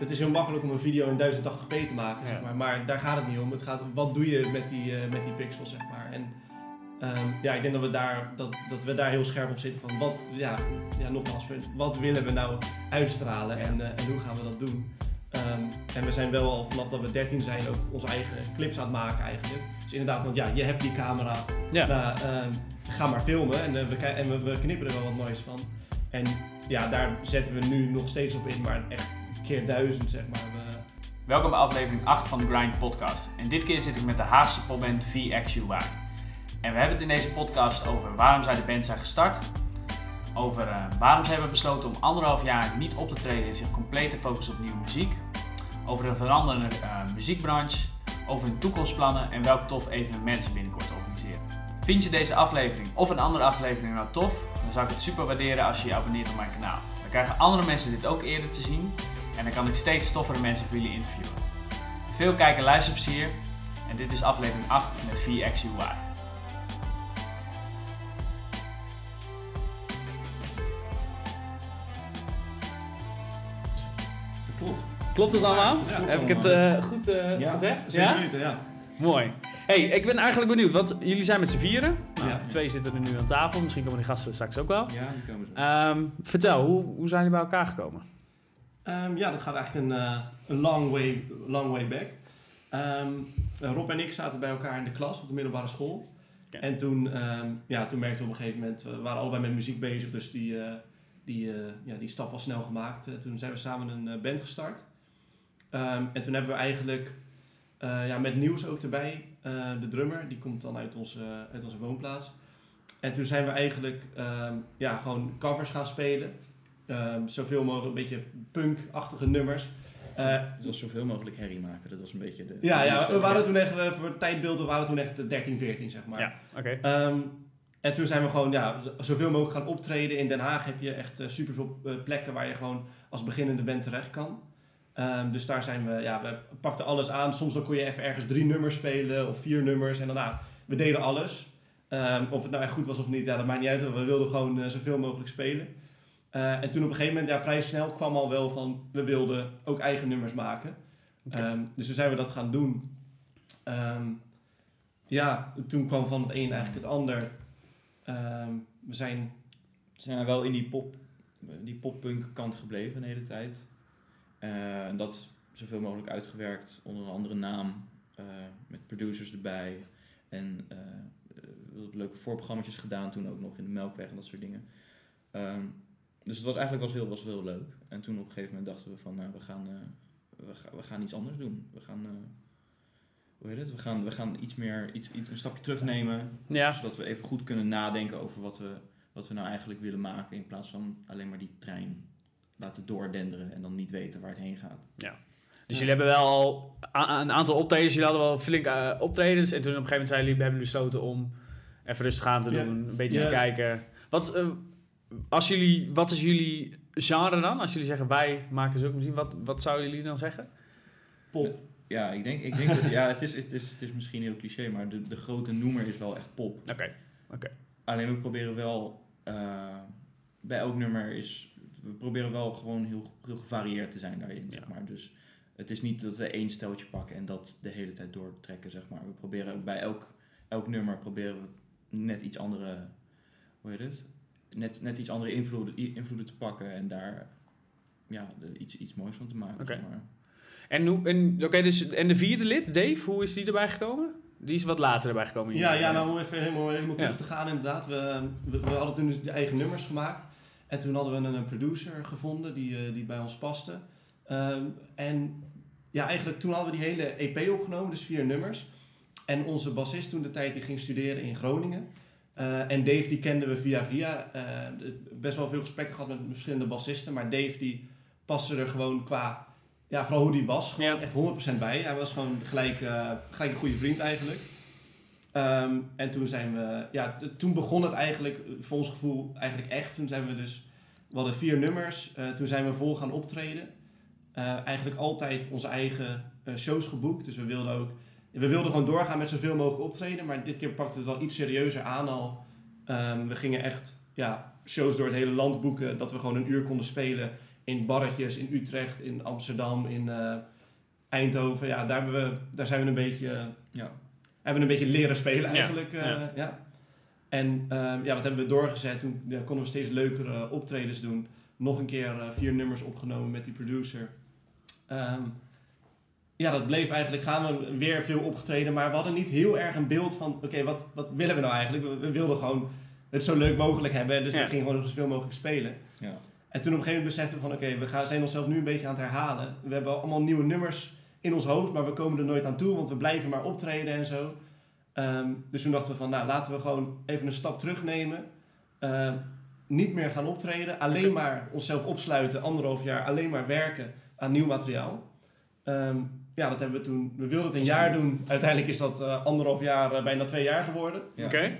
het is heel makkelijk om een video in 1080p te maken, Ja. zeg maar. Maar daar gaat het niet om. Het gaat wat doe je met die, eh, met die pixels, zeg maar. En ehm, ja, ik denk dat we, daar, dat, dat we daar heel scherp op zitten van wat, ja, ja nogmaals, wat willen we nou uitstralen en, eh, en hoe gaan we dat doen? Ehm, en we zijn wel al vanaf dat we 13 zijn ook onze eigen clips aan het maken eigenlijk. Dus inderdaad, want ja, je hebt die camera, Ja. nou, ehm, ga maar filmen en, eh, we, en we, we knippen er wel wat moois van. En ja, daar zetten we nu nog steeds op in, maar echt keer duizend zeg maar. We, Welkom bij aflevering 8 van de Grind Podcast. En dit keer zit ik met de Haagse popband VXUY. En we hebben het in deze podcast over waarom zij de band zijn gestart. Over eh, waarom ze hebben besloten om anderhalf jaar niet op te treden en zich compleet te focussen op nieuwe muziek. Over een veranderende eh, muziekbranche. Over hun toekomstplannen en welk tof evenement ze binnenkort organiseren. Vind je deze aflevering of een andere aflevering nou tof? Dan zou ik het super waarderen als je je abonneert op mijn kanaal. Dan krijgen andere mensen dit ook eerder te zien. En dan kan ik steeds toffere mensen voor jullie interviewen. Veel kijk- en luisterplezier. En dit is aflevering 8 met VXUY. klopt. Klopt het allemaal? Ja, klopt Heb ik het eh, goed eh, Ja, gezegd? Zeker Ja? weten, ja. Mooi. Hey, ik ben eigenlijk benieuwd, want jullie zijn met z'n vieren. Nou, Ja. Twee zitten er nu aan tafel, misschien komen die gasten straks ook wel. Ja, die komen zo. Ehm, vertel, hoe, hoe zijn jullie bij elkaar gekomen? Ehm, ja, dat gaat eigenlijk een, eh, een long, way, long way back. Ehm, eh, Rob en ik zaten bij elkaar in de klas op de middelbare school. En toen, ja, toen merkten we op een gegeven moment, we waren allebei met muziek bezig, dus die, eh, die, eh, ja, die stap was snel gemaakt. Toen zijn we samen een band gestart. En toen hebben we eigenlijk eh, ja, met Nieuws ook erbij, eh, de drummer, die komt dan uit onze, uit onze woonplaats. En toen zijn we eigenlijk ehm, ja, gewoon covers gaan spelen. Ehm, zoveel mogelijk een beetje punk-achtige nummers. Eh, Het was zoveel mogelijk herrie maken. Dat was een beetje de... ja, de ja, we waren toen echt, voor het tijdbeeld, we waren toen echt 13, 14 zeg maar. Ja, oké. Ehm, en toen zijn we gewoon ja, zoveel mogelijk gaan optreden. In Den Haag heb je echt super superveel plekken waar je gewoon als beginnende band terecht kan. Ehm, dus daar zijn we, ja, we pakten alles aan. Soms dan kon je even ergens drie nummers spelen of vier nummers. En daarna, we deden alles. Ehm, of het nou echt goed was of niet, ja, dat maakt niet uit. We wilden gewoon eh, zoveel mogelijk spelen. Eh, en toen op een gegeven moment, ja, vrij snel kwam al wel van, we wilden ook eigen nummers maken. Ehm, dus toen zijn we dat gaan doen. Ja, toen kwam van het een eigenlijk het ander. We zijn, zijn wel in die pop, die poppunk kant gebleven de hele tijd. Eh, en dat zoveel mogelijk uitgewerkt onder een andere naam. eh, met producers erbij. En eh, leuke voorprogramma's gedaan toen ook nog in de Melkweg en dat soort dingen. Ehm, dus het was eigenlijk was heel, was heel leuk. En toen op een gegeven moment dachten we van nou, we, gaan, we, gaan, we gaan iets anders doen. We gaan, hoe heet het? We gaan, we gaan iets meer, iets, iets, een stapje terugnemen. Ja, Zodat we even goed kunnen nadenken over wat we, wat we nou eigenlijk willen maken. In plaats van alleen maar die trein laten doordenderen en dan niet weten waar het heen gaat. dus jullie hebben wel al een aantal optredens. Jullie hadden wel flink eh, optredens. En toen op een gegeven moment zeiden jullie, we hebben besloten om even rustig aan te Ja. doen. Een beetje Ja. te kijken. Wat, eh, als jullie, wat is jullie genre dan? Als jullie zeggen, wij maken zulke muziek. Wat, wat zouden jullie dan zeggen? pop. Ja, ik denk, ik denk dat, ja, het is, het, is, het is misschien heel cliché, maar de, de grote noemer is wel echt pop. Oké. Alleen we proberen wel, eh, bij elk nummer is, we proberen wel gewoon heel, heel gevarieerd te zijn daarin, Ja. zeg maar. Dus het is niet dat we één steltje pakken en dat de hele tijd doortrekken, zeg maar. We proberen bij elk, elk nummer proberen we net iets andere, hoe heet het? Net, net iets andere invloeden, invloeden te pakken en daar ja, de- iets, iets moois van te maken. Zeg maar. En, hoe- en, oké, dus, en de vierde lid, Dave, hoe is die erbij gekomen? Die is wat later erbij gekomen. Ja, ja, nou om even helemaal, helemaal terug Ja. te gaan inderdaad. We, we, we hadden toen dus de eigen nummers gemaakt. En toen hadden we een, een producer gevonden die, eh, die bij ons paste. Ehm, en ja, eigenlijk toen hadden we die hele EP opgenomen, dus vier nummers. En onze bassist toen de tijd die ging studeren in Groningen. Eh, en Dave die kenden we via via. Eh, best wel veel gesprekken gehad met verschillende bassisten. Maar Dave die paste er gewoon qua, ja, vooral hoe die was, gewoon Ja. echt 100% bij. Hij was gewoon gelijk, gelijk een goede vriend eigenlijk. Ehm, en toen zijn we, ja, toen begon het eigenlijk, eh, voor ons gevoel, eigenlijk echt. Toen zijn we dus, we hadden vier nummers. eh, toen zijn we vol gaan optreden. Eh, eigenlijk altijd onze eigen shows geboekt. Dus we wilden ook, we wilden gewoon doorgaan met zoveel mogelijk optreden. Maar dit keer pakte het wel iets serieuzer aan al. Ehm, we gingen echt, ja, shows door het hele land boeken. Dat we gewoon een uur konden spelen in barretjes in Utrecht, in Amsterdam, in Eindhoven. Ja, daar, we, daar zijn we een beetje, Ja. Hebben we een beetje leren spelen Ja, eigenlijk. eh, ja. ja. En ehm, ja, dat hebben we doorgezet. Toen ja, konden we steeds leukere optredens doen. Nog een keer eh, vier nummers opgenomen met die producer. Ehm, ja, dat bleef eigenlijk gaan. We weer veel opgetreden, maar we hadden niet heel erg een beeld van... Oké, wat, wat willen we nou eigenlijk? We, we wilden gewoon het zo leuk mogelijk hebben. Dus Ja. we gingen gewoon zoveel mogelijk spelen. Ja. En toen op een gegeven moment beseften we van... Oké, we gaan, zijn onszelf nu een beetje aan het herhalen. We hebben allemaal nieuwe nummers in ons hoofd, maar we komen er nooit aan toe. Want we blijven maar optreden en zo. Ehm, dus toen dachten we van, nou, laten we gewoon even een stap terugnemen. Ehm, niet meer gaan optreden. Alleen maar onszelf opsluiten, anderhalf jaar. Alleen maar werken aan nieuw materiaal. Ehm, ja, dat hebben we toen... We wilden het een jaar doen. Uiteindelijk is dat eh, anderhalf jaar, eh, bijna twee jaar geworden. Ja. Oké.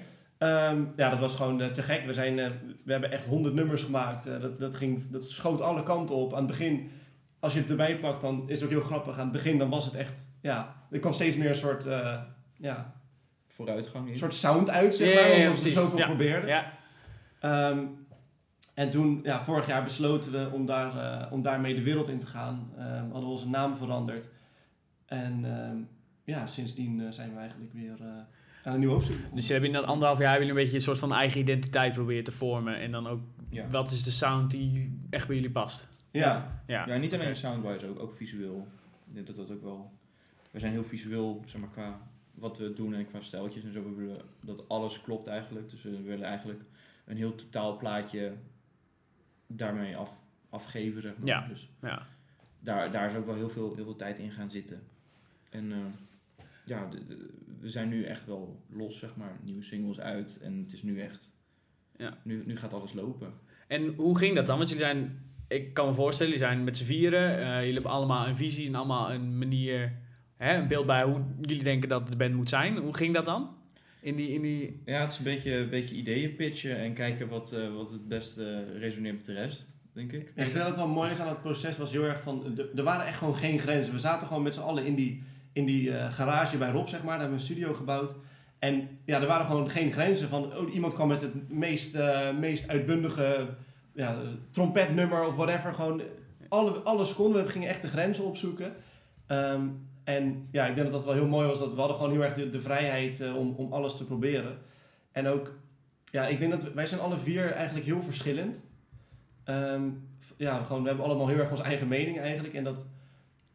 Ehm, ja, dat was gewoon eh, te gek. We, zijn, eh, we hebben echt honderd nummers gemaakt. Dat, dat, ging, dat schoot alle kanten op. Aan het begin, als je het erbij pakt, dan is het ook heel grappig. Aan het begin dan was het echt... Ja, er kwam steeds meer een soort... eh, ja, Vooruitgang in. een soort sound uit, zeg maar. ja, ja, omdat we zoveel Ja. probeerden. Ja. Ehm, en toen, ja, vorig jaar besloten we om, daar, eh, om daarmee de wereld in te gaan. Ehm, hadden we onze naam veranderd. En ehm, ja, sindsdien eh, zijn we eigenlijk weer eh, aan een nieuw hoofdstuk. Dus je hebt in dat anderhalf jaar hebben een beetje een soort van eigen identiteit proberen te vormen. En dan ook, Ja. wat is de sound die echt bij jullie past? Ja. Ja. Ja, niet alleen Oké. soundwise, ook, ook visueel. Ik denk dat dat ook wel... We zijn heel visueel, zeg maar, qua wat we doen en qua stijltjes en zo. We willen dat alles klopt eigenlijk. Dus we willen eigenlijk een heel totaal plaatje daarmee af, afgeven, zeg maar. Ja. Dus ja. daar, daar is ook wel heel veel, heel veel tijd in gaan zitten. En eh, ja, de- de- we zijn nu echt wel los, zeg maar. Nieuwe singles uit en het is nu echt... Ja. Nu, nu gaat alles lopen. En hoe ging dat dan? Want jullie zijn, ik kan me voorstellen, jullie zijn met z'n vieren. eh, jullie hebben allemaal een visie en allemaal een manier, hè, een beeld bij hoe jullie denken dat de band moet zijn. Hoe ging dat dan? In die, in die... Ja, het is een beetje, een beetje ideeën pitchen en kijken wat, eh, wat het beste resoneert met de rest, denk ik. Ik denk dat het wel mooi is aan het proces was heel erg van... de- Er waren echt gewoon geen grenzen. We zaten gewoon met z'n allen in die, in die eh, garage bij Rob, zeg maar. Daar hebben we een studio gebouwd. En ja, er waren gewoon geen grenzen van... Oh, iemand kwam met het meest, eh, meest uitbundige ja, trompetnummer of whatever. Gewoon alle, alles kon. We gingen echt de grenzen opzoeken. Ehm, en ja, ik denk dat dat wel heel mooi was. Dat we hadden gewoon heel erg de, de vrijheid eh, om, om alles te proberen. En ook... Ja, ik denk dat we- wij zijn alle vier eigenlijk heel verschillend. Ehm, ja, gewoon, we hebben allemaal heel erg onze eigen mening eigenlijk. En dat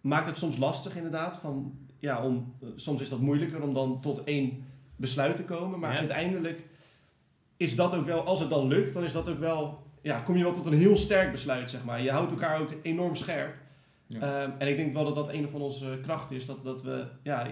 maakt het soms lastig inderdaad. Van, ja, om, eh, soms is dat moeilijker om dan tot één besluit te komen. Maar Ja. uiteindelijk is dat ook wel, als het dan lukt, dan is dat ook wel... Ja, kom je wel tot een heel sterk besluit, zeg maar. Je houdt elkaar ook enorm scherp. Ja. Ehm, en ik denk wel dat dat een van onze krachten is. Dat, dat we, ja,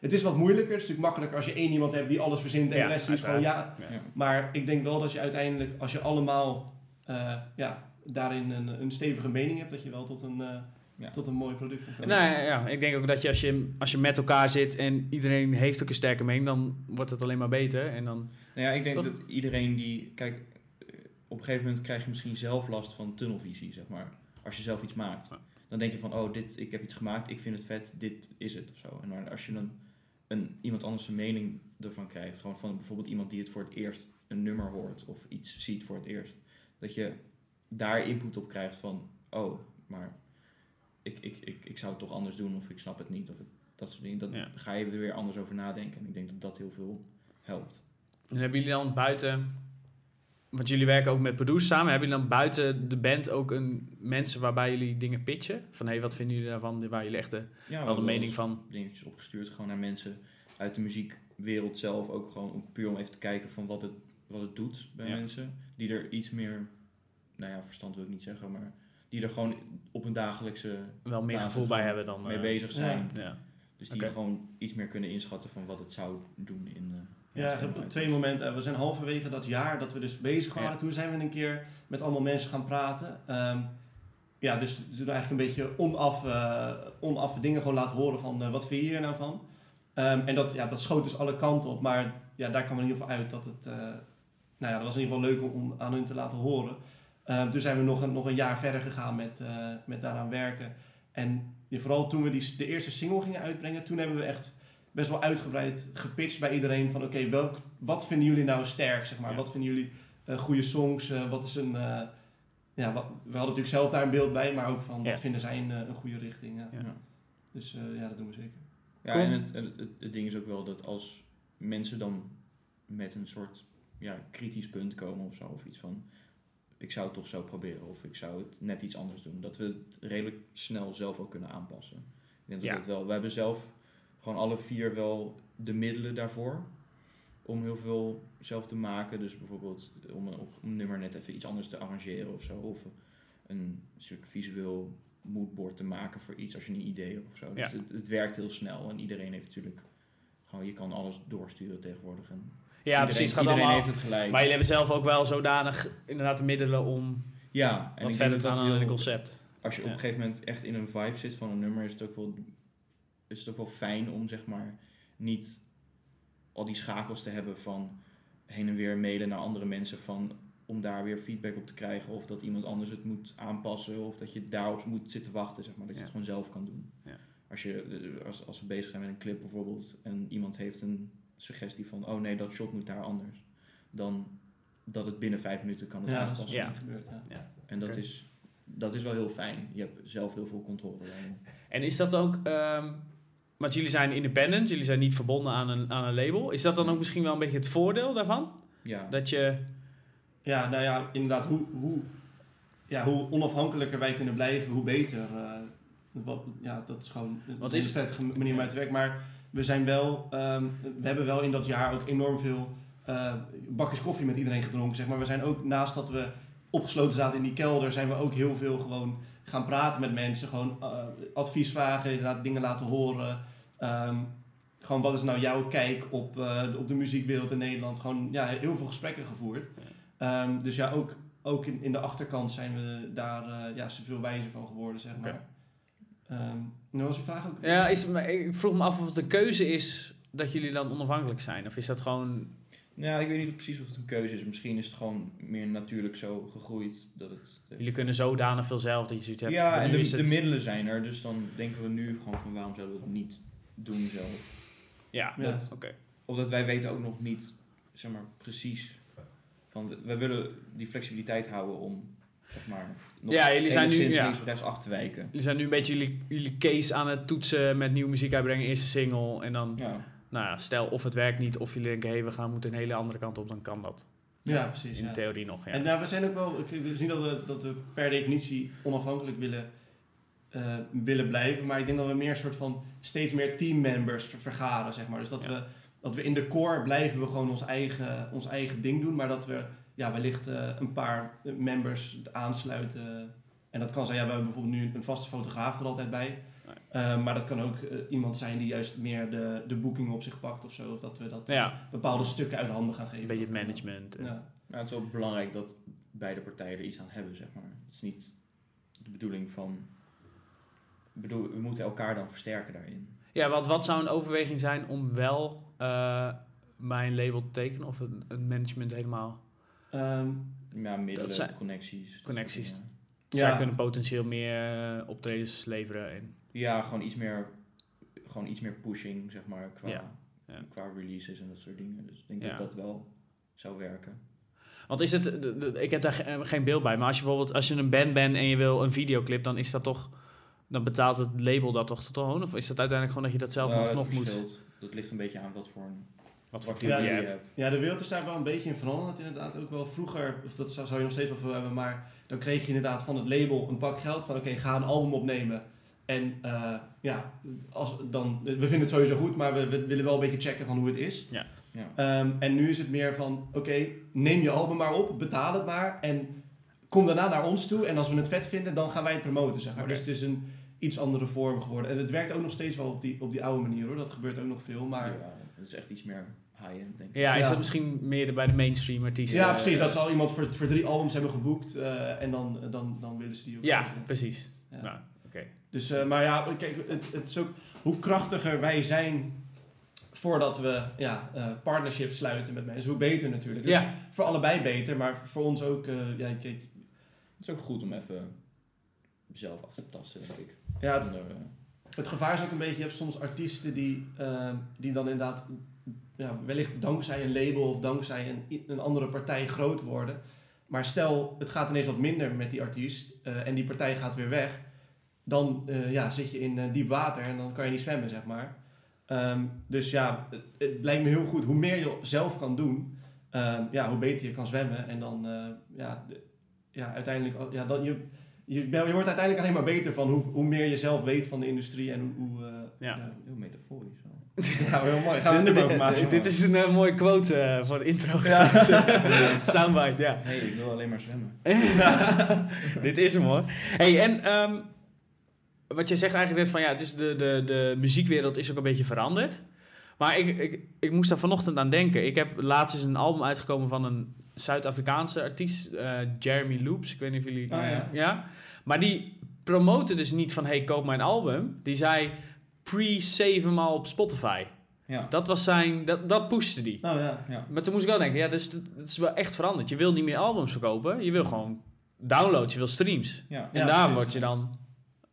het is wat moeilijker. Het is natuurlijk makkelijker als je één iemand hebt die alles verzint en Ja, de rest is gewoon ja, maar ik denk wel dat je uiteindelijk, als je allemaal eh, ja, daarin een, een stevige mening hebt, dat je wel tot een, eh, Ja. tot een mooi product komen. Nou ja, ja, ik denk ook dat je als, je als je met elkaar zit en iedereen heeft ook een sterke mening, dan wordt het alleen maar beter. En dan, Nou ja, ik denk Toch? dat iedereen die... Kijk, eh, op een gegeven moment krijg je misschien zelf last van tunnelvisie, zeg maar. Als je zelf iets maakt. Dan denk je van, oh, dit, ik heb iets gemaakt, ik vind het vet, dit is het of zo. En als je dan een, iemand anders een mening ervan krijgt, gewoon van bijvoorbeeld iemand die het voor het eerst een nummer hoort of iets ziet voor het eerst, dat je daar input op krijgt van, oh, maar ik, ik, ik, ik zou het toch anders doen of ik snap het niet of het- dat soort dingen. Dan Ja. ga je er weer anders over nadenken. En ik denk dat dat heel veel helpt. en hebben jullie dan buiten, want jullie werken ook met producers samen, hebben jullie dan buiten de band ook een mensen waarbij jullie dingen pitchen? Van hé, hey, wat vinden jullie daarvan? Waar jullie echt de, Ja, we wel de mening van. dingetjes opgestuurd, gewoon naar mensen uit de muziekwereld zelf. Ook gewoon om- puur om even te kijken van wat het, wat het doet bij Ja. mensen. Die er iets meer, nou ja, verstand wil ik niet zeggen, maar die er gewoon op een dagelijkse Wel meer gevoel bij hebben dan... mee eh, bezig zijn. Ja. Dus die gewoon iets meer kunnen inschatten van wat het zou doen in... eh, Ja, twee momenten. We zijn halverwege dat jaar dat we dus bezig waren. Ja. Toen zijn we een keer met allemaal mensen gaan praten. Ehm, ja, dus we doen eigenlijk een beetje onaf, eh onaf dingen gewoon laten horen van eh, wat vind je hier nou van. Ehm, en dat, ja, dat schoot dus alle kanten op. Maar ja, daar kwam in ieder geval uit dat het... eh, nou ja, dat was in ieder geval leuk om, om aan hun te laten horen. Ehm, toen zijn we nog een, nog een jaar verder gegaan met, met daaraan werken. En ja, vooral toen we die, de eerste single gingen uitbrengen, toen hebben we echt best wel uitgebreid gepitcht bij iedereen van oké, welk wat vinden jullie nou sterk, zeg maar? Ja. Wat vinden jullie eh, goede songs? Eh, wat is een, eh, ja, wat, we hadden natuurlijk zelf daar een beeld bij, maar ook van Ja. wat vinden zij een, eh, een goede richting. Ja. Ja. Dus eh, ja, dat doen we zeker. Ja, Cool. en het, het, het, het ding is ook wel dat als mensen dan met een soort ja, kritisch punt komen of zo, of iets van ik zou het toch zo proberen of ik zou het net iets anders doen, dat we het redelijk snel zelf ook kunnen aanpassen. Ik denk dat Ja. dat wel, we hebben zelf gewoon alle vier wel de middelen daarvoor om heel veel zelf te maken. Dus bijvoorbeeld om een, om een nummer net even iets anders te arrangeren of zo, of een soort visueel moodboard te maken voor iets als je een idee hebt of zo. Ja. Dus het, het werkt heel snel en iedereen heeft natuurlijk gewoon, je kan alles doorsturen tegenwoordig. En Ja, iedereen, precies. Gaat iedereen allemaal. heeft het gelijk. Maar jullie hebben zelf ook wel zodanig inderdaad de middelen om ja, en wat verder te gaan aan het concept. als je op een gegeven moment echt in een vibe zit van een nummer, is het ook wel, is het ook wel fijn om zeg maar niet al die schakels te hebben van heen en weer mailen naar andere mensen van om daar weer feedback op te krijgen of dat iemand anders het moet aanpassen of dat je daarop moet zitten wachten, zeg maar, dat je Ja. het gewoon zelf kan doen. Ja. Als, je, als, als we bezig zijn met een clip bijvoorbeeld en iemand heeft een suggestie van oh nee, dat shot moet daar anders, dan dat het binnen vijf minuten kan het Ja, aangepast Ja. gebeurt. Ja. en dat, is, dat is wel heel fijn. Je hebt zelf heel veel controle. daarin. En is dat ook, ehm, want jullie zijn independent, jullie zijn niet verbonden aan een, aan een label. Is dat dan ook misschien wel een beetje het voordeel daarvan? Ja, Dat je, Ja, nou ja, inderdaad, hoe, hoe, ja, hoe onafhankelijker wij kunnen blijven, hoe beter. eh, wat, ja, dat is gewoon een Wat is- prettige manier om uit te werken. Maar we zijn wel, ehm, we hebben wel in dat jaar ook enorm veel eh, bakjes koffie met iedereen gedronken, zeg maar. We zijn ook, naast dat we opgesloten zaten in die kelder, zijn we ook heel veel gewoon gaan praten met mensen. Gewoon eh, advies vragen, inderdaad dingen laten horen. Ehm, gewoon wat is nou jouw kijk op, eh, de- op de muziekwereld in Nederland? Gewoon ja, heel veel gesprekken gevoerd. Ehm, dus ja, ook, ook in, in de achterkant zijn we daar eh, ja, zoveel wijzer van geworden, zeg maar. Ehm, nou was je vraag ook? ja, is, ik vroeg me af of het een keuze is dat jullie dan onafhankelijk zijn. Of is dat gewoon, Nou, ik weet niet precies of het een keuze is. Misschien is het gewoon meer natuurlijk zo gegroeid dat het. jullie kunnen zodanig veel zelf dat je zoiets hebt. ja, en de, het- de middelen zijn er, dus dan denken we nu gewoon van waarom zouden we het niet doen zelf. Ja, Ja. dat- oké. Of dat wij weten ook nog niet, zeg maar, precies. Van, we, we willen die flexibiliteit houden om, zeg maar, nog Ja, jullie zijn nu- ja. links of rechts af te wijken. Jullie zijn nu een beetje jullie, jullie case aan het toetsen met nieuwe muziek uitbrengen, eerste single. En dan, Ja, nou ja, stel of het werkt niet, of jullie denken, hé, we gaan moeten een hele andere kant op, dan kan dat. Ja, precies. In Ja. theorie nog, ja. En nou, we zijn ook wel, ik we zien dat we, dat we per definitie onafhankelijk willen, eh, willen blijven. Maar ik denk dat we meer een soort van steeds meer teammembers ver- vergaren, zeg maar. Dus dat, Ja. we, dat we in de core blijven we gewoon ons eigen, ons eigen ding doen. Maar dat we ja, wellicht eh, een paar members aansluiten. En dat kan zijn, ja, we hebben bijvoorbeeld nu een vaste fotograaf er altijd bij. Nee. Eh, maar dat kan ook eh, iemand zijn die juist meer de, de boeking op zich pakt of zo. Of dat we dat ja, bepaalde stukken uit handen gaan geven. een beetje het management. Ja. nou, het is ook belangrijk dat beide partijen er iets aan hebben, zeg maar. Het is niet de bedoeling van... ik bedoel, we moeten elkaar dan versterken daarin. Ja, want wat zou een overweging zijn om wel eh mijn label te tekenen of een, een management helemaal? Ehm, Ja, middelen, zijn- connecties. dat Connecties. Zij kunnen potentieel meer eh, optredens leveren. En, Ja, gewoon iets meer, gewoon iets meer pushing, zeg maar, qua, qua releases en dat soort dingen. Dus ik denk dat dat wel zou werken. want is het, ik heb daar ge- geen beeld bij, maar als je bijvoorbeeld als je een band bent en je wil een videoclip, dan is dat toch, dan betaalt het label dat toch gewoon? Of is dat uiteindelijk gewoon dat je dat zelf Nou, nog, moet? Dat ligt een beetje aan wat voor een Wat voor Ja, je hebt. Ja, de wereld is daar wel een beetje in veranderd. Inderdaad, ook wel vroeger, of dat zou, je nog steeds wel veel hebben, maar dan kreeg je inderdaad van het label een pak geld van oké, ga een album opnemen. En eh, ja, als, dan, we vinden het sowieso goed, maar we, we willen wel een beetje checken van hoe het is. Ja. Ehm, en nu is het meer van oké, neem je album maar op, betaal het maar en kom daarna naar ons toe. En als we het vet vinden, dan gaan wij het promoten, zeg maar. Dus het is een iets andere vorm geworden. En het werkt ook nog steeds wel op die, op die oude manier hoor, dat gebeurt ook nog veel. Maar Ja, het is echt iets meer high-end, denk ik. Ja, is Ja. dat misschien meer de- bij de mainstream artiesten? Ja, precies. Dat zal iemand voor, voor drie albums hebben geboekt eh, en dan, dan, dan willen ze die ook. Ja, precies. Ja. Nou, oké. Dus, eh, maar ja, kijk, het, het is ook hoe krachtiger wij zijn voordat we ja, eh, partnerships sluiten met mensen, hoe beter natuurlijk. Dus Ja. voor allebei beter, maar voor ons ook. eh, ja, kijk, Het is ook goed om even zelf af te tasten, denk ik. ja, Zonder, eh, het gevaar is ook een beetje, je hebt soms artiesten die, eh, die dan inderdaad ja, wellicht dankzij een label of dankzij een, een andere partij groot worden. Maar stel, het gaat ineens wat minder met die artiest eh, en die partij gaat weer weg, dan eh, ja, zit je in eh, diep water en dan kan je niet zwemmen, zeg maar. Ehm, dus ja, het, het lijkt me heel goed. Hoe meer je zelf kan doen, ehm, ja, hoe beter je kan zwemmen. En dan, ja, ja, uiteindelijk, ja, dan, je, je, je wordt uiteindelijk alleen maar beter van hoe, hoe meer je zelf weet van de industrie en hoe... hoe eh, Ja. Heel metaforisch ja, heel mooi. Gaan we een nummer over maken. Dit is een eh, mooie quote eh, voor de intro. Ja. Soundbite, ja. Hé, ik wil alleen maar zwemmen. Dit is hem hoor. Hey, en ehm, wat je zegt eigenlijk net van ja, het is de, de, de muziekwereld is ook een beetje veranderd. Maar ik, ik, ik moest daar vanochtend aan denken. Ik heb laatst eens een album uitgekomen van een Zuid-Afrikaanse artiest, eh, Jeremy Loops. Ik weet niet of jullie... Ah, ja. ja. Maar die promote dus niet van hey, koop mijn album. Die zei pre-save hem al op Spotify. Ja. Dat was zijn, dat, dat pushte die. Oh ja. ja. Maar toen moest ik wel denken, ja, dus het het is wel echt veranderd. Je wil niet meer albums verkopen, je wil gewoon downloads, je wil streams. Ja. En daar precies. word je dan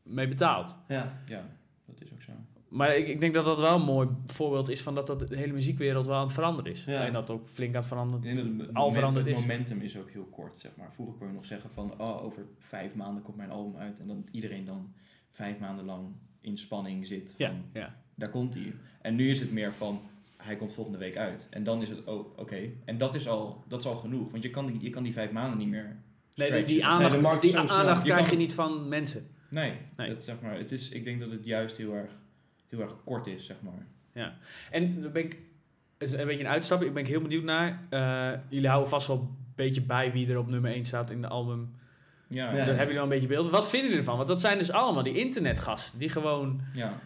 mee betaald. ja. ja, dat is ook zo. Maar ik, ik denk dat dat wel een mooi voorbeeld is van dat, dat de hele muziekwereld wel aan het veranderen is. Ja. En dat ook flink aan het veranderen. het, Al moment- veranderd het is. momentum is ook heel kort, zeg maar. Vroeger kon je nog zeggen van, oh, over vijf maanden komt mijn album uit. En dat iedereen dan vijf maanden lang in spanning zit van, Ja, ja. daar komt hij. En nu is het meer van, hij komt volgende week uit. En dan is het, oh, oké. En dat is, al, dat is al genoeg. Want je kan die, je kan die vijf maanden niet meer Nee, die, aandacht, Nee, die aandacht Je krijg kan- je niet van mensen. Nee, Nee. Dat, zeg maar, het is, ik denk dat het juist heel erg, heel erg kort is, zeg maar. En dan ben ik, is een beetje een uitstapje, ik ben ik heel benieuwd naar. Eh, jullie houden vast wel een beetje bij wie er op nummer 1 staat in de album. Ja, Ja. Daar hebben jullie wel een beetje beeld. Wat vinden jullie ervan? Want dat zijn dus allemaal die internetgasten die gewoon ja.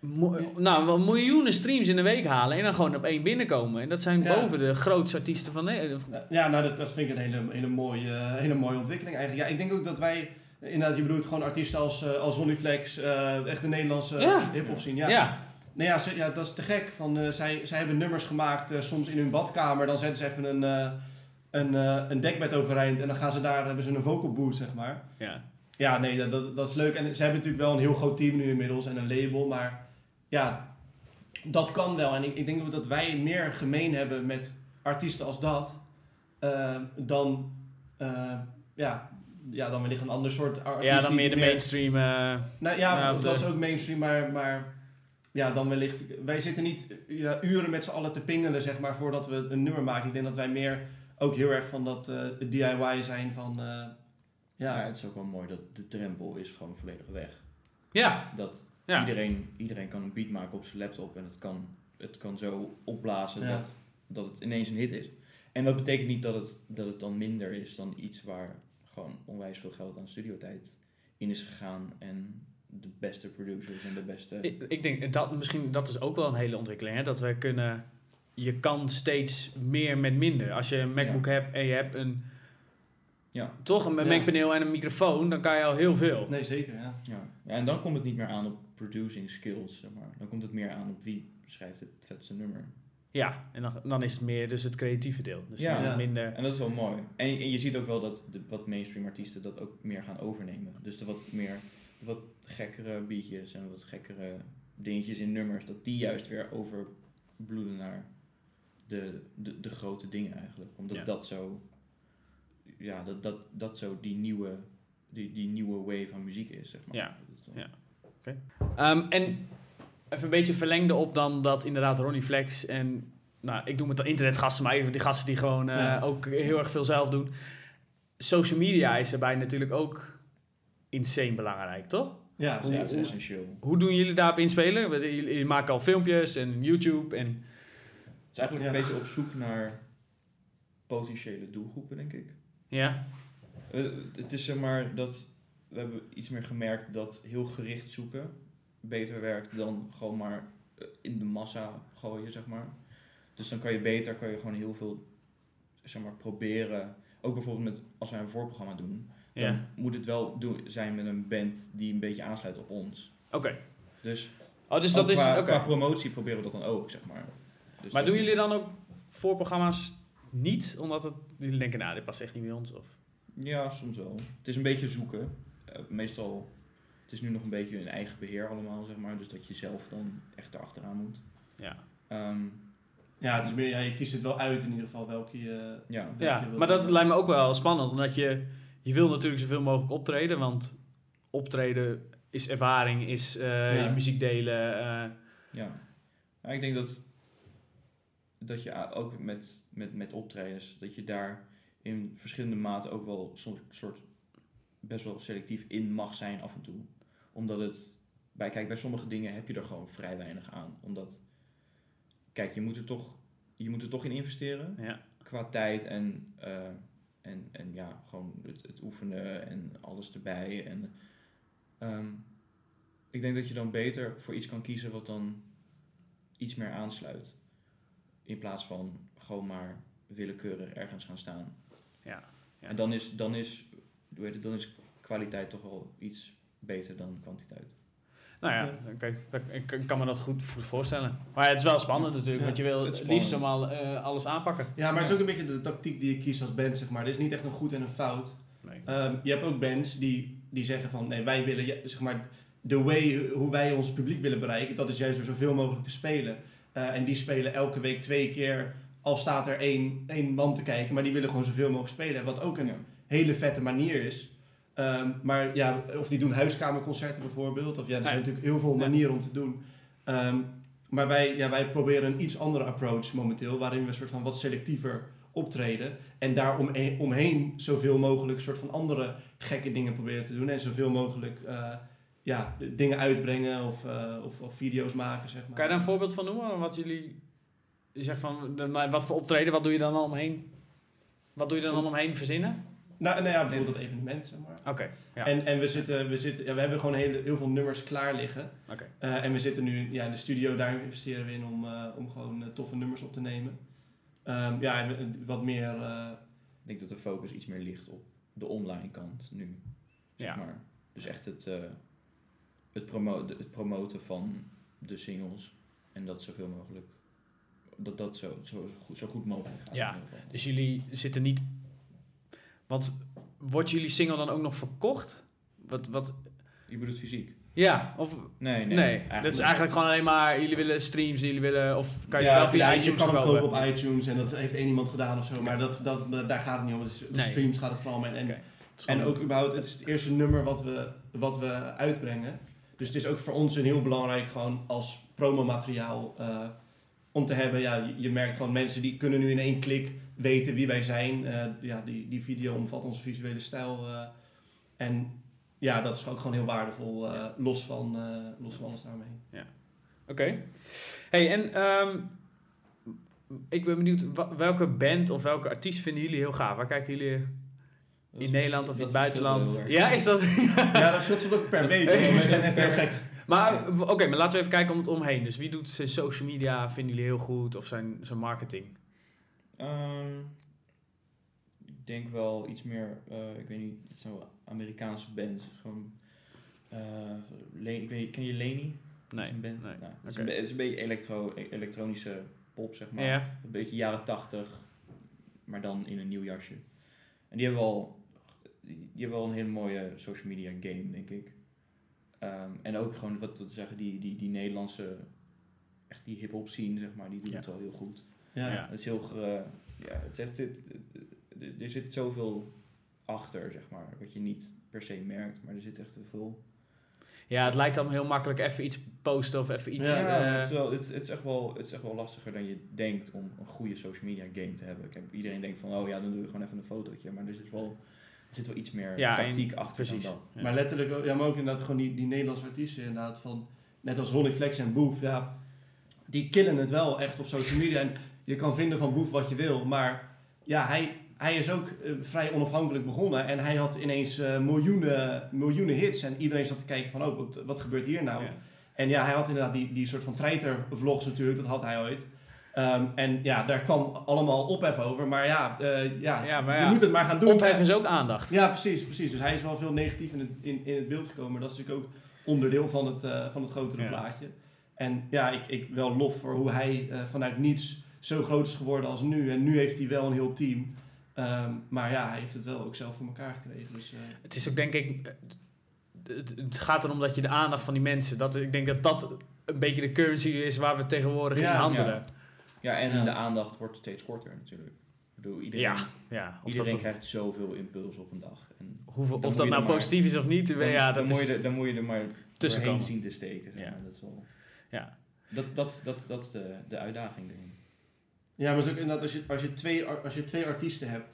mo- nou, miljoenen streams in de week halen en dan gewoon op één binnenkomen. En dat zijn Ja. boven de grootste artiesten van Nederland. Ja, nou, dat, dat vind ik een hele, hele, mooie, hele mooie ontwikkeling eigenlijk. Ja, ik denk ook dat wij, inderdaad, je bedoelt gewoon artiesten als, eh als Ronnie Flex, eh, echt de Nederlandse Ja. hip-hop zien. Ja. Ja. Nee, ja, ze- ja, dat is te gek. Van, eh, zij, zij hebben nummers gemaakt, soms in hun badkamer. Dan zetten ze even een, een, een dekbed overeind en dan gaan ze daar, hebben ze een vocal booth, zeg maar. Ja. Ja, nee, dat- dat, dat is leuk. En ze hebben natuurlijk wel een heel groot team nu inmiddels en een label. Maar ja, dat kan wel. En ik, ik denk ook dat wij meer gemeen hebben met artiesten als dat. dan, ja, ja, dan wellicht een ander soort artiest. ja, dan die meer de mainstream. eh, Nou ja, Nou, dat de- is ook mainstream, maar, maar ja, dan wellicht... Wij zitten niet ja, uren met z'n allen te pingelen, zeg maar, voordat we een nummer maken. Ik denk dat wij meer ook heel erg van dat eh, DIY zijn van... eh, Ja. ja, het is ook wel mooi dat de drempel is gewoon volledig weg. ja, Dat ja. iedereen, iedereen kan een beat maken op zijn laptop en het kan, het kan zo opblazen Ja. dat, dat het ineens een hit is. En dat betekent niet dat het, dat het dan minder is dan iets waar gewoon onwijs veel geld aan studiotijd in is gegaan en de beste producers en de beste... Ik, ik denk dat misschien dat is ook wel een hele ontwikkeling. Hè? Dat we kunnen. Je kan steeds meer met minder. Als je een MacBook hebt en je hebt een. Ja. Toch een Ja. Mac-paneel en een microfoon, dan kan je al heel veel. nee, zeker, ja. Ja. ja, en dan komt het niet meer aan op producing skills, zeg maar. Dan komt het meer aan op wie schrijft het vetste nummer. Ja, en dan, dan is het meer dus het creatieve deel. Dus Ja. is het Ja. minder. En dat is wel mooi. En, en je ziet ook wel dat de wat mainstream artiesten dat ook meer gaan overnemen. Dus de wat meer, de wat gekkere beatjes en wat gekkere dingetjes in nummers, dat die juist weer overbloeden naar de, de, de grote dingen eigenlijk. Omdat Ja. dat zo, ja, dat, dat, dat zo die nieuwe, die, die nieuwe wave van muziek is, zeg maar. Ja. Dat is wel- Ja. Ehm, en even een beetje verlengde op dan dat inderdaad Ronnie Flex en. Nou, ik doe met de internetgasten, maar even die gasten die gewoon eh, Ja. ook heel erg veel zelf doen. Social media is daarbij natuurlijk ook insane belangrijk, toch? Ja, het is essentieel. Hoe doen jullie daarop inspelen? Jullie, jullie maken al filmpjes en YouTube en... Het is eigenlijk Ja. een beetje op zoek naar potentiële doelgroepen, denk ik. Ja, Eh, het is zeg maar dat we hebben iets meer gemerkt dat heel gericht zoeken beter werkt dan gewoon maar eh, in de massa gooien, zeg maar. Dus dan kan je beter, kan je gewoon heel veel, zeg maar, proberen. Ook bijvoorbeeld met, als wij een voorprogramma doen, dan moet het wel doen, zijn met een band die een beetje aansluit op ons. Oké. Dus, Oh, dus dat is... qua, oké. qua promotie proberen we dat dan ook, zeg maar. Dus Maar doen jullie dan ook voorprogramma's niet? Omdat het, jullie denken, nou, dit past echt niet bij ons? Of... Ja, soms wel. Het is een beetje zoeken. Eh, meestal, is nu nog een beetje in eigen beheer allemaal, zeg maar. Dus dat je zelf dan echt erachteraan moet. Ja. Ehm, Ja, het is meer, ja, je kiest het wel uit in ieder geval welke je... Ja. welke Ja, je wilt maar dat doen. lijkt me ook wel spannend, omdat je, je wil natuurlijk zoveel mogelijk optreden, want optreden is ervaring, is eh, Ja. je muziek delen. eh, Ja. Ja, ik denk dat, dat je ook met, met, met optredens, dat je daar in verschillende maten ook wel soms soort best wel selectief in mag zijn af en toe. Omdat het, bij, kijk, bij sommige dingen heb je er gewoon vrij weinig aan. Omdat, kijk, je moet er toch, je moet er toch in investeren ja. qua tijd en, eh, en, en ja, gewoon het, het oefenen en alles erbij. En, ehm, ik denk dat je dan beter voor iets kan kiezen wat dan iets meer aansluit. In plaats van gewoon maar willekeurig ergens gaan staan. Ja, ja. En dan is, dan, is, dan is kwaliteit toch wel iets beter dan kwantiteit. Nou ja, dat- ik kan me dat goed vo- voorstellen. Maar het is wel spannend natuurlijk, Ja, want je wil het liefst allemaal eh, alles aanpakken. Ja, maar het is ook een beetje de tactiek die je kiest als band, zeg maar. Er is niet echt een goed en een fout. Nee. Ehm, je hebt ook bands die, die zeggen van, nee, wij willen, zeg maar, de way hoe wij ons publiek willen bereiken, dat is juist door zoveel mogelijk te spelen. Eh, en die spelen elke week twee keer, al staat er één, één man te kijken, maar die willen gewoon zoveel mogelijk spelen. Wat ook een hele vette manier is. Ehm, maar ja, of die doen huiskamerconcerten bijvoorbeeld, of ja, er zijn Ja. natuurlijk heel veel manieren om te doen. Ehm, maar wij, ja, wij proberen een iets andere approach momenteel, waarin we een soort van wat selectiever optreden. En daar omheen, omheen zoveel mogelijk soort van andere gekke dingen proberen te doen. En zoveel mogelijk eh, ja, dingen uitbrengen of, eh, of, of video's maken, zeg maar. Kan je daar een voorbeeld van noemen? Wat jullie, je zegt van, wat voor optreden, wat doe je dan omheen? Wat doe je dan al omheen verzinnen? Nou, nou ja, bijvoorbeeld dat evenement, zeg maar. Oké, ja. En, en we, zitten, we, zitten, ja, we hebben gewoon hele, heel veel nummers klaar liggen. Oké. Eh, en we zitten nu ja, in de studio, daar investeren we in om, eh, om gewoon eh, toffe nummers op te nemen. Ehm, ja, wat meer... eh, Ik denk dat de focus iets meer ligt op de online kant nu. Zeg Ja. maar. Dus echt het, eh, het, promo het promoten van de singles. En dat zoveel mogelijk. Dat dat zo, zo, goed, zo goed mogelijk gaat. Ja. Dus jullie zitten niet... Want wordt jullie single dan ook nog verkocht? Wat, wat... Je bedoelt fysiek? Ja, of... Nee, Nee, nee. dat is eigenlijk gewoon alleen maar... Jullie willen streams, jullie willen... Of kan je ja, wel via ja, iTunes je kan hem kopen op iTunes en dat heeft één iemand gedaan of zo. Maar dat, dat, daar gaat het niet om. De Nee. streams gaat het vooral om. En, en, en ook überhaupt, het is het eerste nummer wat we, wat we uitbrengen. Dus het is ook voor ons een heel belangrijk gewoon als promomateriaal eh, om te hebben. Ja, je, je merkt gewoon mensen die kunnen nu in één klik weten wie wij zijn. Eh, ja, die, die video omvat onze visuele stijl. eh, en ja, dat is ook gewoon heel waardevol, eh, los, van, los van alles daarmee. Oké. Hey, en ehm, ik ben benieuwd, welke band of welke artiest vinden jullie heel gaaf? Waar kijken jullie in Nederland of in het buitenland? Ja, is dat... Ja, dat verschilt ook per week. We zijn echt heel gek. maar oké, maar laten we even kijken om het omheen. Dus wie doet zijn social media, vinden jullie heel goed? Of zijn, zijn marketing? Ehm, ik denk wel iets meer, eh, ik weet niet, het zijn wel Amerikaanse bands. Gewoon, Len- ik weet niet, ken je Leni? Nee. is een band. nee. Nou, het, is een, is beetje elektro, elektronische pop, zeg maar. Ja. Een beetje jaren tachtig, maar dan in een nieuw jasje. En die hebben wel, die hebben wel een hele mooie social media game, denk ik. Ehm, en ook gewoon, wat te zeggen, die, die, die Nederlandse, echt die hip-hop scene, zeg maar, die doet Ja. het wel heel goed. Ja. Ja. Het is heel, ja, het het, het- er zit zoveel achter, zeg maar, wat je niet per se merkt, maar er zit echt veel. ja, het lijkt dan heel makkelijk even iets posten of even iets... Ja, eh, het, is wel, het, het, is echt wel, het is echt wel lastiger dan je denkt om een goede social media game te hebben. Ik heb, iedereen denkt van, oh ja, dan doe je gewoon even een fotootje, maar er zit wel, er zit wel iets meer Ja, tactiek en- achter precies. dan dat. Ja. Maar letterlijk, ook- ja, maar ook inderdaad gewoon die, die Nederlandse artiesten inderdaad van, net als Ronnie Flex en Boef, ja, die killen het wel echt op social media. En je kan vinden van Boef wat je wil, maar ja, hij, hij is ook eh, vrij onafhankelijk begonnen en hij had ineens eh, miljoenen, miljoenen hits en iedereen zat te kijken van, oh, wat, wat gebeurt hier nou? ja. En ja, hij had inderdaad die, die soort van treiter-vlogs natuurlijk, dat had hij ooit. Ehm, en ja, daar kwam allemaal ophef over, maar ja, eh, ja, Ja, maar je moet het maar gaan doen. Ophef is ook aandacht. Ja, precies, precies. Dus hij is wel veel negatief in het, in, in het beeld gekomen. Maar dat is natuurlijk ook onderdeel van het, van het grotere plaatje. En ja, ik, ik wel lof voor hoe hij vanuit niets zo groot is geworden als nu. En nu heeft hij wel een heel team. Ehm, maar ja, hij heeft het wel ook zelf voor elkaar gekregen. Dus, eh, Het is ook denk ik... Het, gaat erom dat je de aandacht van die mensen... Dat, ik denk dat dat een beetje de currency is waar we tegenwoordig Ja, in handelen. Ja, en Ja. de aandacht wordt steeds korter natuurlijk. Ik bedoel, iedereen, Ja, ja. Of, iedereen dat, krijgt zoveel impuls op een dag. En hoeveel, of dat nou maar- positief is of niet, dan, ja, dat dan, moet is je er, dan moet je er maar tussen doorheen komen. zien te steken. zeg Ja. maar. Dat is wel... Ja. Dat, dat, dat, dat is de, de uitdaging erin. Ja, maar het is ook inderdaad als je, als, je twee, als je twee artiesten hebt.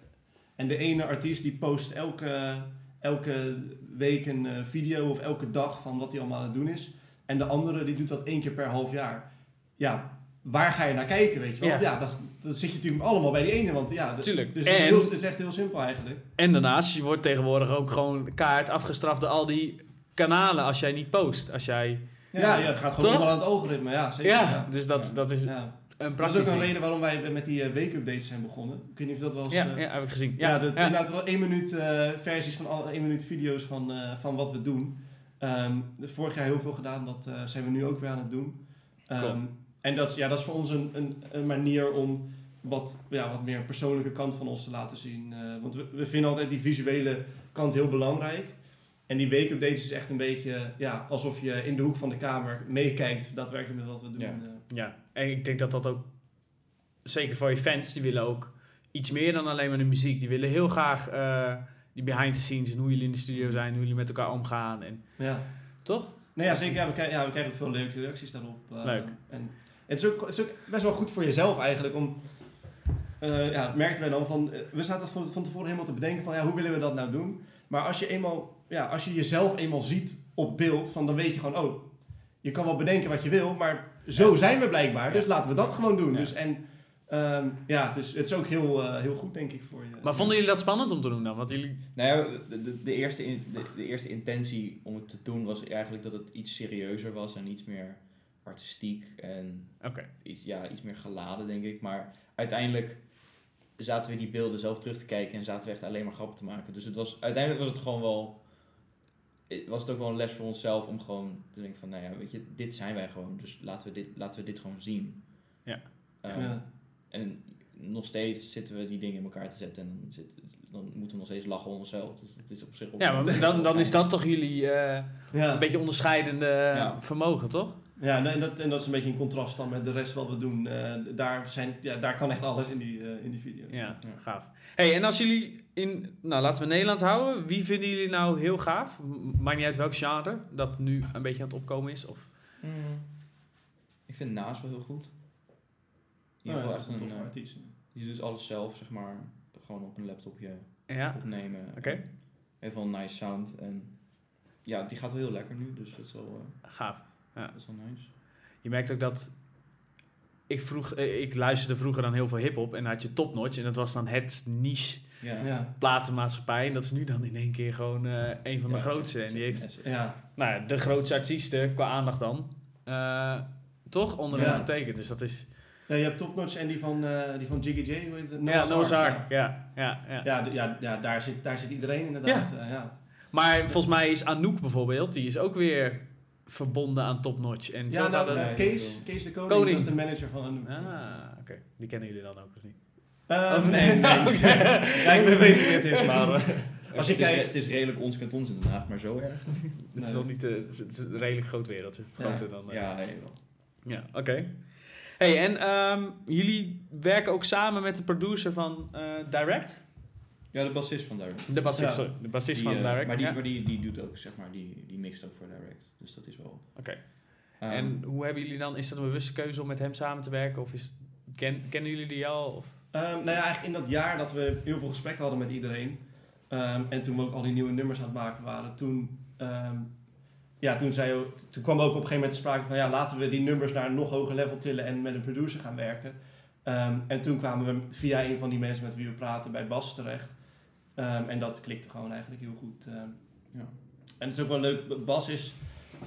En de ene artiest die post elke, elke week een eh, video of elke dag van wat hij allemaal aan het doen is. En de andere die doet dat één keer per half jaar. Ja, waar ga je naar kijken, weet je wel? Ja. Ja, dat, dat zit je natuurlijk allemaal bij die ene. Want ja, Tuurlijk. Dus het is, heel, het is echt heel simpel eigenlijk. En daarnaast, je wordt tegenwoordig ook gewoon kaart afgestraft door al die kanalen als jij niet post. Als jij... Ja, ja, het gaat gewoon onder aan het algoritme. Ja, zeker. Ja, ja. dus dat, dat is Ja. Een Dat is ook een ding. reden waarom wij met die uh, wake-updates zijn begonnen. Ik weet niet of dat wel eens... Ja, eh, ja, heb ik gezien. Ja, de, inderdaad wel één minuut eh, versies van alle één minuut video's van, eh, van wat we doen. Ehm, vorig jaar heel veel gedaan, dat eh, zijn we nu ook weer aan het doen. Ehm, Cool. En dat is, ja, dat is voor ons een, een, een manier om wat, ja, wat meer een persoonlijke kant van ons te laten zien. Eh, want we, we vinden altijd die visuele kant heel belangrijk. En die wake-updates is echt een beetje ja, alsof je in de hoek van de kamer meekijkt daadwerkelijk met wat we doen. Ja. Ja, en ik denk dat dat ook, zeker voor je fans, die willen ook iets meer dan alleen maar de muziek. Die willen heel graag eh, die behind the scenes en hoe jullie in de studio zijn, hoe jullie met elkaar omgaan. En, ja. toch? Nou ja, zeker. Ja, we, krijgen, ja, we krijgen ook veel leuke reacties daarop. eh, Leuk. En het is, ook, het is ook best wel goed voor jezelf eigenlijk om... eh, ja, merkten wij dan van... we zaten van, van tevoren helemaal te bedenken van... Ja, hoe willen we dat nou doen? Maar als je eenmaal... Ja, als je jezelf eenmaal ziet op beeld... Van, dan weet je gewoon... Oh, je kan wel bedenken wat je wil... Maar zo zijn we blijkbaar. Dus Ja. laten we dat gewoon doen. Ja. Dus, en, ehm, ja, dus het is ook heel, eh, heel goed denk ik voor je. Maar vonden jullie dat spannend om te doen dan? Want jullie... Nou ja, de, de, de eerste in, de, de eerste intentie om het te doen was eigenlijk dat het iets serieuzer was en iets meer artistiek en Oké. iets, ja, iets meer geladen, denk ik. Maar uiteindelijk zaten we die beelden zelf terug te kijken en zaten we echt alleen maar grappen te maken. Dus het was, uiteindelijk was het gewoon wel, was het ook wel een les voor onszelf om gewoon te denken van, nou ja, weet je, dit zijn wij gewoon, dus laten we dit, laten we dit gewoon zien. Ja. Ehm, Ja. En nog steeds zitten we die dingen in elkaar te zetten en dan, zit, dan moeten we nog steeds lachen om onszelf. Dus het is op zich ook Ja, maar dan, dan is dat toch jullie eh, Ja. een beetje onderscheidende Ja. vermogen, toch? Ja, en dat, en dat is een beetje in contrast dan met de rest wat we doen. Eh, daar, zijn, ja, daar kan echt alles in die, eh, in die video. Ja, Ja. gaaf. hey, en als jullie in, nou laten we Nederland houden, wie vinden jullie nou heel gaaf? Maakt niet uit welk genre dat nu een beetje aan het opkomen is. Of... Mm. Ik vind Naas wel heel goed. In Oh ieder ja, geval dat is echt een een, toffe eh, artiest. die doet alles zelf, zeg maar. Gewoon op een laptopje Ja, opnemen. Oké. Heeft wel een nice sound. En ja, die gaat wel heel lekker nu, dus dat is wel, eh, gaaf. dat is wel nice. Je merkt ook dat ik, vroeg, eh, ik luisterde vroeger dan heel veel hip-hop en dan had je Topnotch en dat was dan het niche Ja. Ja. platenmaatschappij. En dat is nu dan in één keer gewoon eh, een van de Ja, grootste. En die heeft Ja. nou, ja, de grootste artiesten qua aandacht dan. eh, toch onder hem getekend. Dus dat is. ja, je hebt Topnotch en die van, eh, die van Jiggy J, hoe heet het? ja, Noah's Ark. Ja, ja, ja. Ja, ja, ja daar, zit, daar zit iedereen inderdaad. Ja. ja. Maar volgens mij is Anouk bijvoorbeeld, die is ook weer verbonden aan Topnotch. En zo Ja, gaat nou, het. Nee, Kees, de Koning, is de manager van Anouk. Ah, oké. Die kennen jullie dan ook of niet? Eh, Oh, nee, nee. Ja, ik weet weet wie het is, maar... Als je het, is, het is redelijk ons kent ons in Den Haag, maar zo erg. Het is wel niet, eh, het is, een redelijk groot wereldje. Groter dan. eh, Ja, heel wel. Ja, oké. Hey, en ehm, jullie werken ook samen met de producer van eh, Direct? Ja, de bassist van Direct. De bassist, Ja. sorry. De bassist Die, van Direct. Maar, die, maar die, die doet ook, zeg maar, die, die mixt ook voor Direct. Dus dat is wel... Oké. Ehm, en hoe hebben jullie dan, is dat een bewuste keuze om met hem samen te werken? Of is, ken, kennen jullie die al? Of? Ehm, nou ja, eigenlijk in dat jaar dat we heel veel gesprekken hadden met iedereen. ehm, en toen we ook al die nieuwe nummers aan het maken waren. Toen, ehm, ja, toen, zei, toen kwam ook op een gegeven moment de sprake van... Ja, laten we die nummers naar een nog hoger level tillen en met een producer gaan werken. En toen kwamen we via een van die mensen met wie we praten bij Bas terecht. En dat klikte gewoon eigenlijk heel goed. Ja. En het is ook wel leuk, Bas is...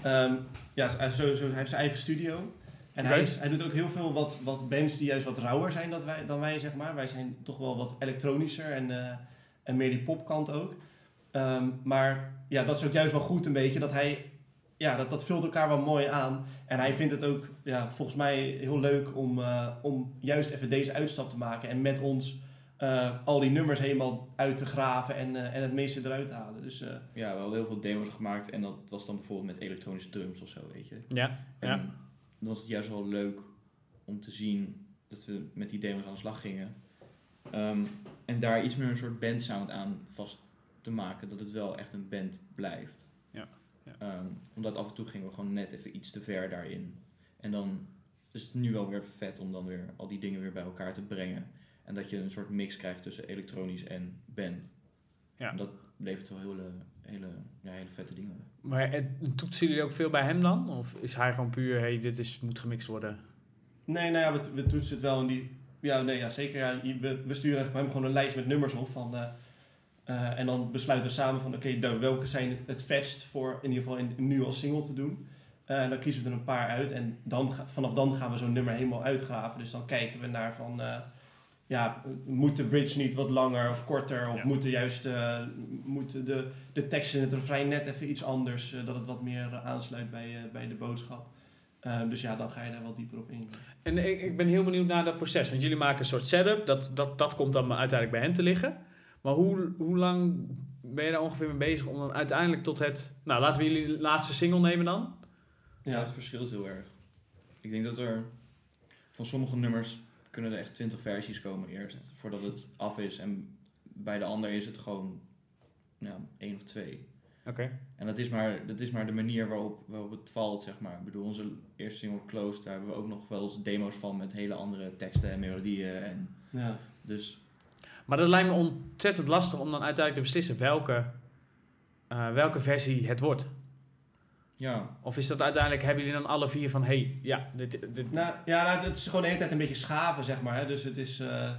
ja, hij, heeft sowieso, hij heeft zijn eigen studio. En hij, is, hij doet ook heel veel wat, wat bands die juist wat rauwer zijn dan wij, dan wij, zeg maar. Wij zijn toch wel wat elektronischer en, eh, en meer die popkant ook. Ehm, maar ja, dat is ook juist wel goed een beetje, dat hij... Ja, dat, dat vult elkaar wel mooi aan. En hij vindt het ook, ja, volgens mij heel leuk om, eh, om juist even deze uitstap te maken. En met ons eh, al die nummers helemaal uit te graven en, eh, en het meeste eruit te halen. Dus eh, Ja, we hadden heel veel demos gemaakt en dat was dan bijvoorbeeld met elektronische drums of zo, weet je. Ja, En ja. Dan was het juist wel leuk om te zien dat we met die demos aan de slag gingen. Ehm, en daar iets meer een soort bandsound aan vast te maken, dat het wel echt een band blijft. Ja, ja. Ehm, omdat af en toe gingen we gewoon net even iets te ver daarin. En dan is het nu wel weer vet om dan weer al die dingen weer bij elkaar te brengen. En dat je een soort mix krijgt tussen elektronisch en band. Ja. En dat levert wel hele, hele, ja, hele vette dingen. Maar het- toetsen jullie ook veel bij hem dan? Of is hij gewoon puur, hey, dit is, moet gemixt worden? Nee, nou ja, we, we toetsen het wel in die... Ja, nee, ja zeker. Ja, we, we sturen hem gewoon een lijst met nummers op. Van, eh, eh, en dan besluiten we samen van... Oké, welke zijn het vetst voor in ieder geval in, nu als single te doen. Eh, en dan kiezen we er een paar uit. En dan, vanaf dan gaan we zo'n nummer helemaal uitgraven. Dus dan kijken we naar van... ja, moet de bridge niet wat langer of korter? Of Ja. moeten juist eh, moeten de, de tekst in het refrein net even iets anders? eh, dat het wat meer eh, aansluit bij, eh, bij de boodschap. Eh, dus ja, dan ga je daar wel dieper op in. En ik, ik ben heel benieuwd naar dat proces. Want jullie maken een soort setup. Dat, dat, dat komt dan uiteindelijk bij hem te liggen. Maar hoe, hoe lang ben je daar ongeveer mee bezig om dan uiteindelijk tot het... Nou, laten we jullie laatste single nemen dan. Ja, Ja, het verschilt heel erg. Ik denk dat er van sommige nummers kunnen er echt twintig versies komen eerst, voordat het af is. En bij de ander is het gewoon ja, één of twee. Oké. En dat is maar, dat is maar de manier waarop, waarop het valt, zeg maar. Ik bedoel, onze eerste single Closed, daar hebben we ook nog wel eens demo's van met hele andere teksten en melodieën. En ja. dus Maar dat lijkt me ontzettend lastig om dan uiteindelijk te beslissen welke, eh, welke versie het wordt. Ja, Of is dat uiteindelijk, hebben jullie dan alle vier van... hey, ja, dit, dit, Nou, ja, nou, het is gewoon de hele tijd een beetje schaven, zeg maar. Hè. Dus het is, eh,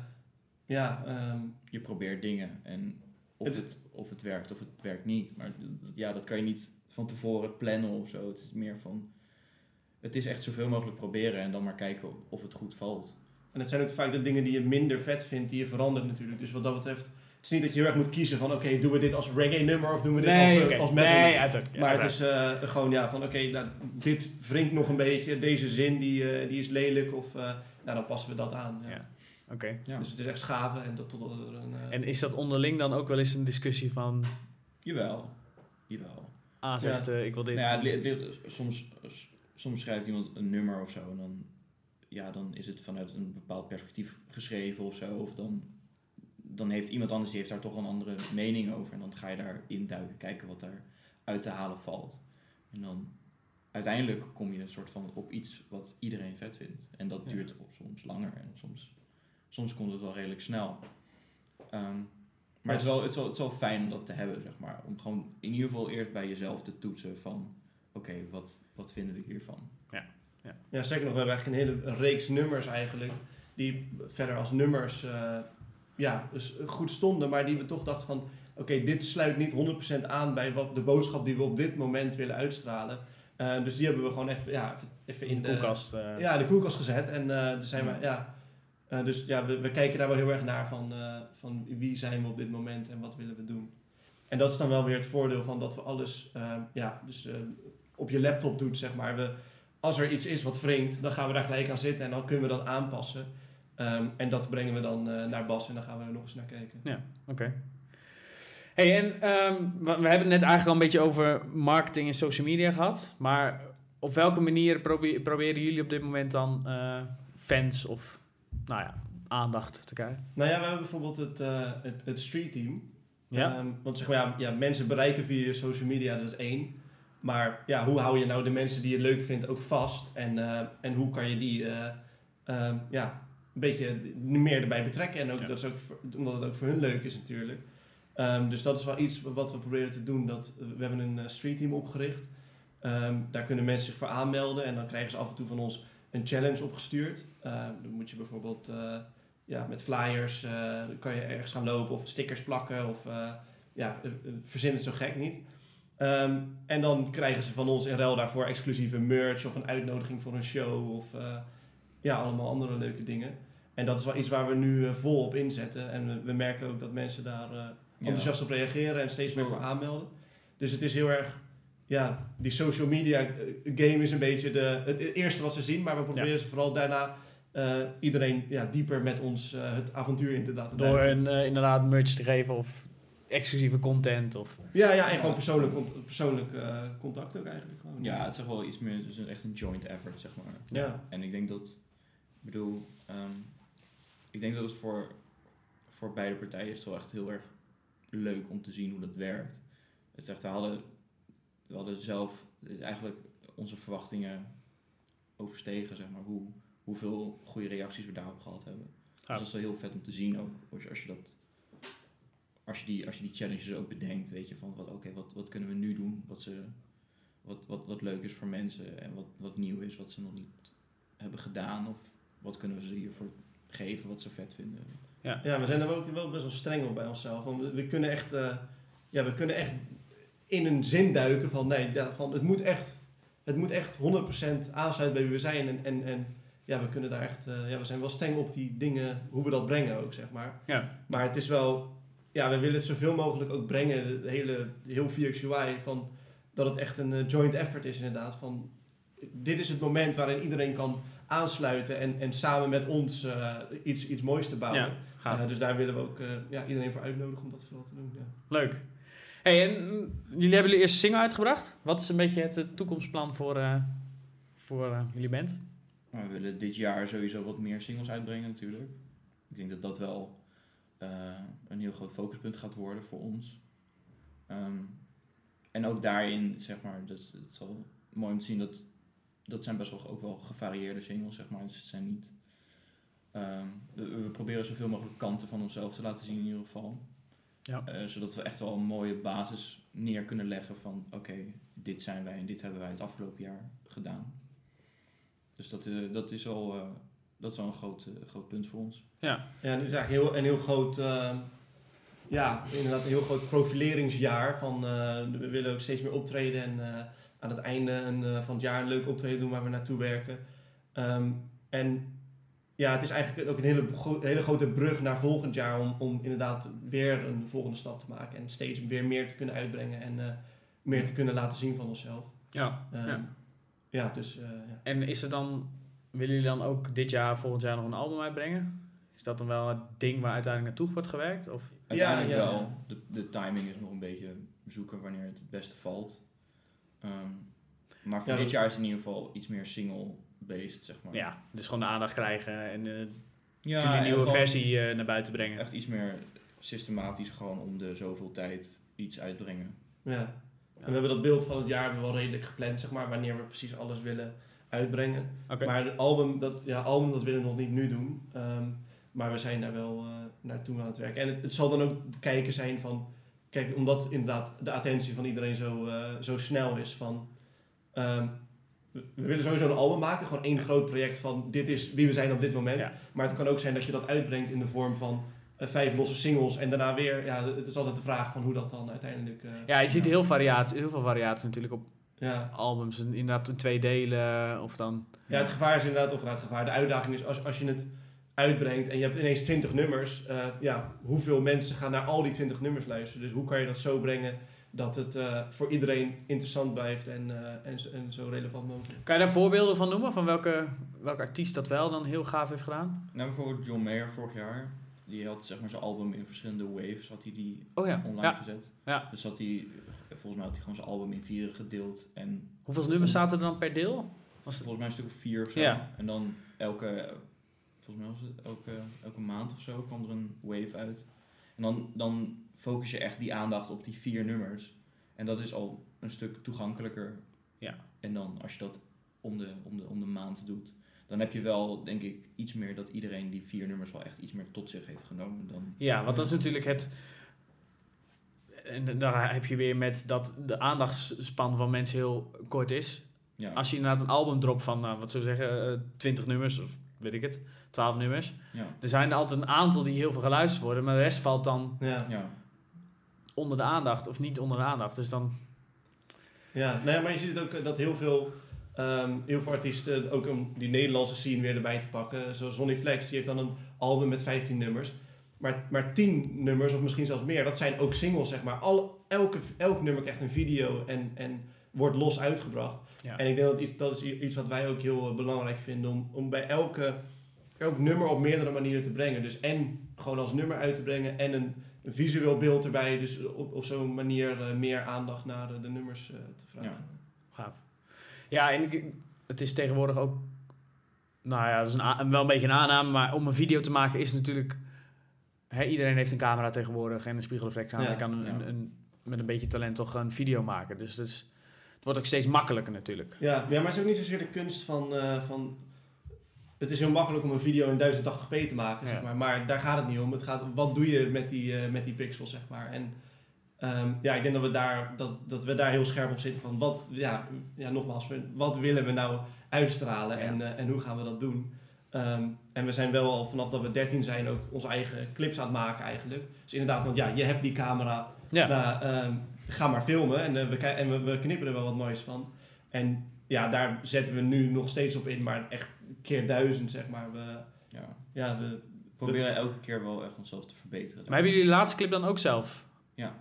ja, ehm, je probeert dingen en of Het- het, of het werkt of het werkt niet. Maar ja, dat kan je niet van tevoren plannen of zo. Het is meer van, het is echt zoveel mogelijk proberen en dan maar kijken of het goed valt. en het zijn ook vaak de dingen die je minder vet vindt, die je verandert natuurlijk. Dus wat dat betreft, het is niet dat je heel erg moet kiezen van, oké, doen we dit als reggae nummer of doen we dit als, nee, eh, oké. als metal? nee, uiteraard. Ja, maar het is eh, gewoon ja, van oké, nou, dit wringt nog een beetje, deze zin die, eh, die is lelijk of eh, nou dan passen we dat aan. Ja. Ja. Oké. Ja. Dus het is echt schaven en dat tot een... eh, En is dat onderling dan ook wel eens een discussie van... Jawel, jawel. A zegt, eh, ik wil dit. Nou ja, het, soms, soms schrijft iemand een nummer of zo en dan, ja, dan is het vanuit een bepaald perspectief geschreven of zo. Of dan, dan heeft iemand anders die heeft daar toch een andere mening over. En dan ga je daar induiken, kijken wat daar uit te halen valt. En dan uiteindelijk kom je een soort van op iets wat iedereen vet vindt. En dat Ja. duurt soms langer en soms, soms komt het wel redelijk snel. Ehm, maar het is, wel, het, is wel, het is wel fijn om dat te hebben, zeg maar. Om gewoon in ieder geval eerst bij jezelf te toetsen van... Oké, wat, wat vinden we hiervan? Ja, zeker nog, we hebben eigenlijk een hele reeks nummers eigenlijk, die verder als nummers eh, ja, dus goed stonden, maar die we toch dachten van, oké, dit sluit niet 100% aan bij wat de boodschap die we op dit moment willen uitstralen. Eh, dus die hebben we gewoon even, ja, even- in de de koelkast. eh, Ja, in de koelkast gezet. En eh dus zijn we, ja, eh, dus ja, we, we kijken daar wel heel erg naar van, eh, van wie zijn we op dit moment en wat willen we doen. En dat is dan wel weer het voordeel van dat we alles eh, ja, dus, eh, op je laptop doet, zeg maar. We, als er iets is wat wringt, dan gaan we daar gelijk aan zitten en dan kunnen we dat aanpassen. Ehm, en dat brengen we dan eh, naar Bas en dan gaan we er nog eens naar kijken. Oké. Hey, en ehm, we, hebben het net eigenlijk al een beetje over marketing en social media gehad. Maar op welke manier probeer, proberen jullie op dit moment dan eh, fans of nou ja, aandacht te krijgen? Nou ja, we hebben bijvoorbeeld het, eh, het, het street team. Ja? Ehm, want zeg maar, ja, ja, mensen bereiken via social media, dat is één. Maar ja, hoe hou je nou de mensen die je leuk vindt ook vast? En, en hoe kan je die ja, een beetje meer erbij betrekken? En ook, Ja. dat is ook voor- omdat het ook voor hun leuk is natuurlijk. Ehm, dus dat is wel iets wat we proberen te doen. Dat, we hebben een eh, street team opgericht. Ehm, daar kunnen mensen zich voor aanmelden. En dan krijgen ze af en toe van ons een challenge opgestuurd. Ehm, dan moet je bijvoorbeeld... eh, ja, met flyers eh, kan je ergens gaan lopen of stickers plakken of ja, verzin het zo gek niet. En dan krijgen ze van ons in ruil daarvoor exclusieve merch of een uitnodiging voor een show of ja, allemaal andere leuke dingen. En dat is wel iets waar we nu eh, vol op inzetten. En we, we merken ook dat mensen daar eh, enthousiast op reageren en steeds meer voor aanmelden. Dus het is heel erg, ja, die social media eh, game is een beetje de, het eerste wat ze zien, maar we proberen ze vooral daarna eh, iedereen ja, dieper met ons het avontuur in te laten Door een, eh, inderdaad merch te geven of exclusieve content. Of, Ja, ja, en gewoon persoonlijk, cont- persoonlijk eh, contact ook eigenlijk gewoon. Ja, het is echt wel iets meer, het is echt een joint effort, zeg maar. Ja. En ik denk dat Ik bedoel, ehm, ik denk dat het voor, voor beide partijen is toch echt heel erg leuk om te zien hoe dat werkt. Het is echt, we hadden, we hadden zelf eigenlijk onze verwachtingen overstegen, zeg maar, hoe, hoeveel goede reacties we daarop gehad hebben. Dus dat is wel heel vet om te zien ook, als je, als je dat als je die, als je die challenges ook bedenkt, weet je, van wat, oké, wat, wat kunnen we nu doen? Wat, ze, wat, wat, wat leuk is voor mensen en wat, wat nieuw is, wat ze nog niet hebben gedaan. Of wat kunnen we ze hiervoor geven, wat ze vet vinden. Ja, we zijn er ook wel best wel streng op bij onszelf. Want we, kunnen echt, eh, ja, we kunnen echt in een zin duiken van nee, ja, van het moet echt, het moet echt 100% aansluiten bij wie we zijn. En, en, en ja, we kunnen daar echt, eh, ja, we zijn wel streng op die dingen, hoe we dat brengen ook, zeg maar. Ja. Maar het is wel, ja, we willen het zoveel mogelijk ook brengen, de hele, heel VXUI, van dat het echt een eh, joint effort is inderdaad. Van, dit is het moment waarin iedereen kan aansluiten en, en samen met ons eh, iets, iets moois te bouwen. Ja, gaaf. Eh, dus daar willen we ook eh, ja, iedereen voor uitnodigen om dat vooral te doen. Ja. Leuk. Hey, en mm, jullie hebben jullie eerste single uitgebracht. Wat is een beetje het toekomstplan voor, eh, voor eh, jullie band? We willen dit jaar sowieso wat meer singles uitbrengen natuurlijk. Ik denk dat dat wel eh, een heel groot focuspunt gaat worden voor ons. Ehm, en ook daarin, zeg maar, dus het is wel mooi om te zien dat dat zijn best wel ook wel gevarieerde singles, zeg maar. Dus het zijn niet. ehm, we, we proberen zoveel mogelijk kanten van onszelf te laten zien in ieder geval. Ja. Eh, zodat we echt wel een mooie basis neer kunnen leggen van oké, dit zijn wij en dit hebben wij het afgelopen jaar gedaan. Dus dat, eh, dat is al, eh, dat is al een groot, groot punt voor ons. Ja, Ja, nu is eigenlijk heel, een heel groot, eh, ja, inderdaad een heel groot profileringsjaar. Van, eh, we willen ook steeds meer optreden en eh, aan het einde een, eh, van het jaar een leuk optreden doen waar we naartoe werken. Ehm, en ja, het is eigenlijk ook een hele, hele grote brug naar volgend jaar om, om inderdaad weer een volgende stap te maken. En steeds weer meer te kunnen uitbrengen en eh, meer te kunnen laten zien van onszelf. ja. Ehm, ja. ja. dus eh, ja. En is er dan, willen jullie dan ook dit jaar, volgend jaar nog een album uitbrengen? Is dat dan wel het ding waar uiteindelijk naartoe wordt gewerkt? Of? Uiteindelijk ja, ja. wel. De, de timing is nog een beetje zoeken wanneer het het beste valt. Ehm, maar voor Ja, dit dat- jaar is het in ieder geval iets meer single-based, zeg maar. Ja, dus gewoon de aandacht krijgen en eh ja een en nieuwe versie eh, naar buiten brengen. Echt iets meer systematisch gewoon om de zoveel tijd iets uitbrengen. Ja. En we hebben dat beeld van het jaar wel redelijk gepland, zeg maar, wanneer we precies alles willen uitbrengen. Maar het album, dat, ja, album, dat willen we nog niet nu doen. Ehm, maar we zijn daar wel eh, naartoe aan het werken. En het, het zal dan ook kijken zijn van... Kijk, omdat inderdaad de attentie van iedereen zo, eh, zo snel is van... ehm, we willen sowieso een album maken. Gewoon één groot project van dit is wie we zijn op dit moment. Ja. Maar het kan ook zijn dat je dat uitbrengt in de vorm van eh, vijf losse singles. En daarna weer, ja, het is altijd de vraag van hoe dat dan uiteindelijk... eh, Ja, je ziet heel, variatie, heel veel variatie natuurlijk op ja. albums. Inderdaad in twee delen of dan... Ja, het gevaar is inderdaad, of nou, het gevaar, de uitdaging is als, als je het uitbrengt en je hebt ineens 20 nummers, eh, ja, hoeveel mensen gaan naar al die 20 nummers luisteren? Dus hoe kan je dat zo brengen dat het eh, voor iedereen interessant blijft en, eh, en, zo- en zo relevant mogelijk? Kan je daar voorbeelden van noemen? Van welke, welke artiest dat wel dan heel gaaf heeft gedaan? Nou, bijvoorbeeld John Mayer vorig jaar. Die had zeg maar zijn album in verschillende waves, had hij die Oh ja. online ja. gezet. Ja. Dus had hij, volgens mij had hij gewoon zijn album in vieren gedeeld. En Hoeveel nummers zaten er dan per deel? Was het- volgens mij een stuk of vier of zo. Ja. En dan elke, volgens mij was het elke, elke maand of zo kwam er een wave uit. En dan, dan focus je echt die aandacht op die vier nummers. En dat is al een stuk toegankelijker. Ja. En dan als je dat om de, om de, om de maand doet, dan heb je wel, denk ik, iets meer dat iedereen die vier nummers wel echt iets meer tot zich heeft genomen. Dan, Ja, want dat is natuurlijk het... En daar heb je weer met dat de aandachtsspan van mensen heel kort is. ja. Als je inderdaad een album dropt van, nou, wat zullen we zeggen, eh 20 nummers of weet ik het, 12 nummers. ja. Er zijn er altijd een aantal die heel veel geluisterd worden, maar de rest valt dan Ja, Ja. onder de aandacht of niet onder de aandacht. Dus dan, ja. Nee, maar je ziet het ook eh, dat heel veel, ehm, heel veel artiesten, ook om die Nederlandse scene weer erbij te pakken, zoals Sonny Flex, die heeft dan een album met 15 nummers. Maar, maar 10 nummers, of misschien zelfs meer, dat zijn ook singles, zeg maar. Al, elke, elk nummer krijgt een video en, en wordt los uitgebracht. ja. En ik denk dat iets, dat is iets wat wij ook heel eh, belangrijk vinden om, om bij elke, elk nummer op meerdere manieren te brengen. Dus en gewoon als nummer uit te brengen en een, een visueel beeld erbij. Dus op, op zo'n manier eh, meer aandacht naar de, de nummers eh, te vragen. Gaaf. Ja, en ik- het is tegenwoordig ook Nou ja, dat is een wel een beetje een aanname, maar om een video te maken is natuurlijk... Hè, iedereen heeft een camera tegenwoordig en een spiegelreflex aan. Ja, Je kan een, ja. een, met een beetje talent toch een video maken. Dus, dus wordt ook steeds makkelijker natuurlijk. Ja, ja, maar het is ook niet zozeer de kunst van, eh, van... Het is heel makkelijk om een video in 1080p te maken, Ja. zeg maar. Maar daar gaat het niet om. Het gaat om wat doe je met die, eh, met die pixels, zeg maar. En ehm, ja, ik denk dat we, daar, dat, dat we daar heel scherp op zitten van... Wat, ja, ja, nogmaals, wat willen we nou uitstralen Ja. en, eh, en hoe gaan we dat doen? Ehm, en we zijn wel al vanaf dat we 13 zijn ook onze eigen clips aan het maken eigenlijk. Dus inderdaad, want ja, je hebt die camera... Ja, Nou, ehm, ga maar filmen en, eh, we, en we, we knippen er wel wat moois van. En ja, daar zetten we nu nog steeds op in, maar echt keer duizend, zeg maar. We, Ja. ja, we, We proberen elke keer wel echt onszelf te verbeteren. maar hebben jullie de laatste clip dan ook zelf? Ja.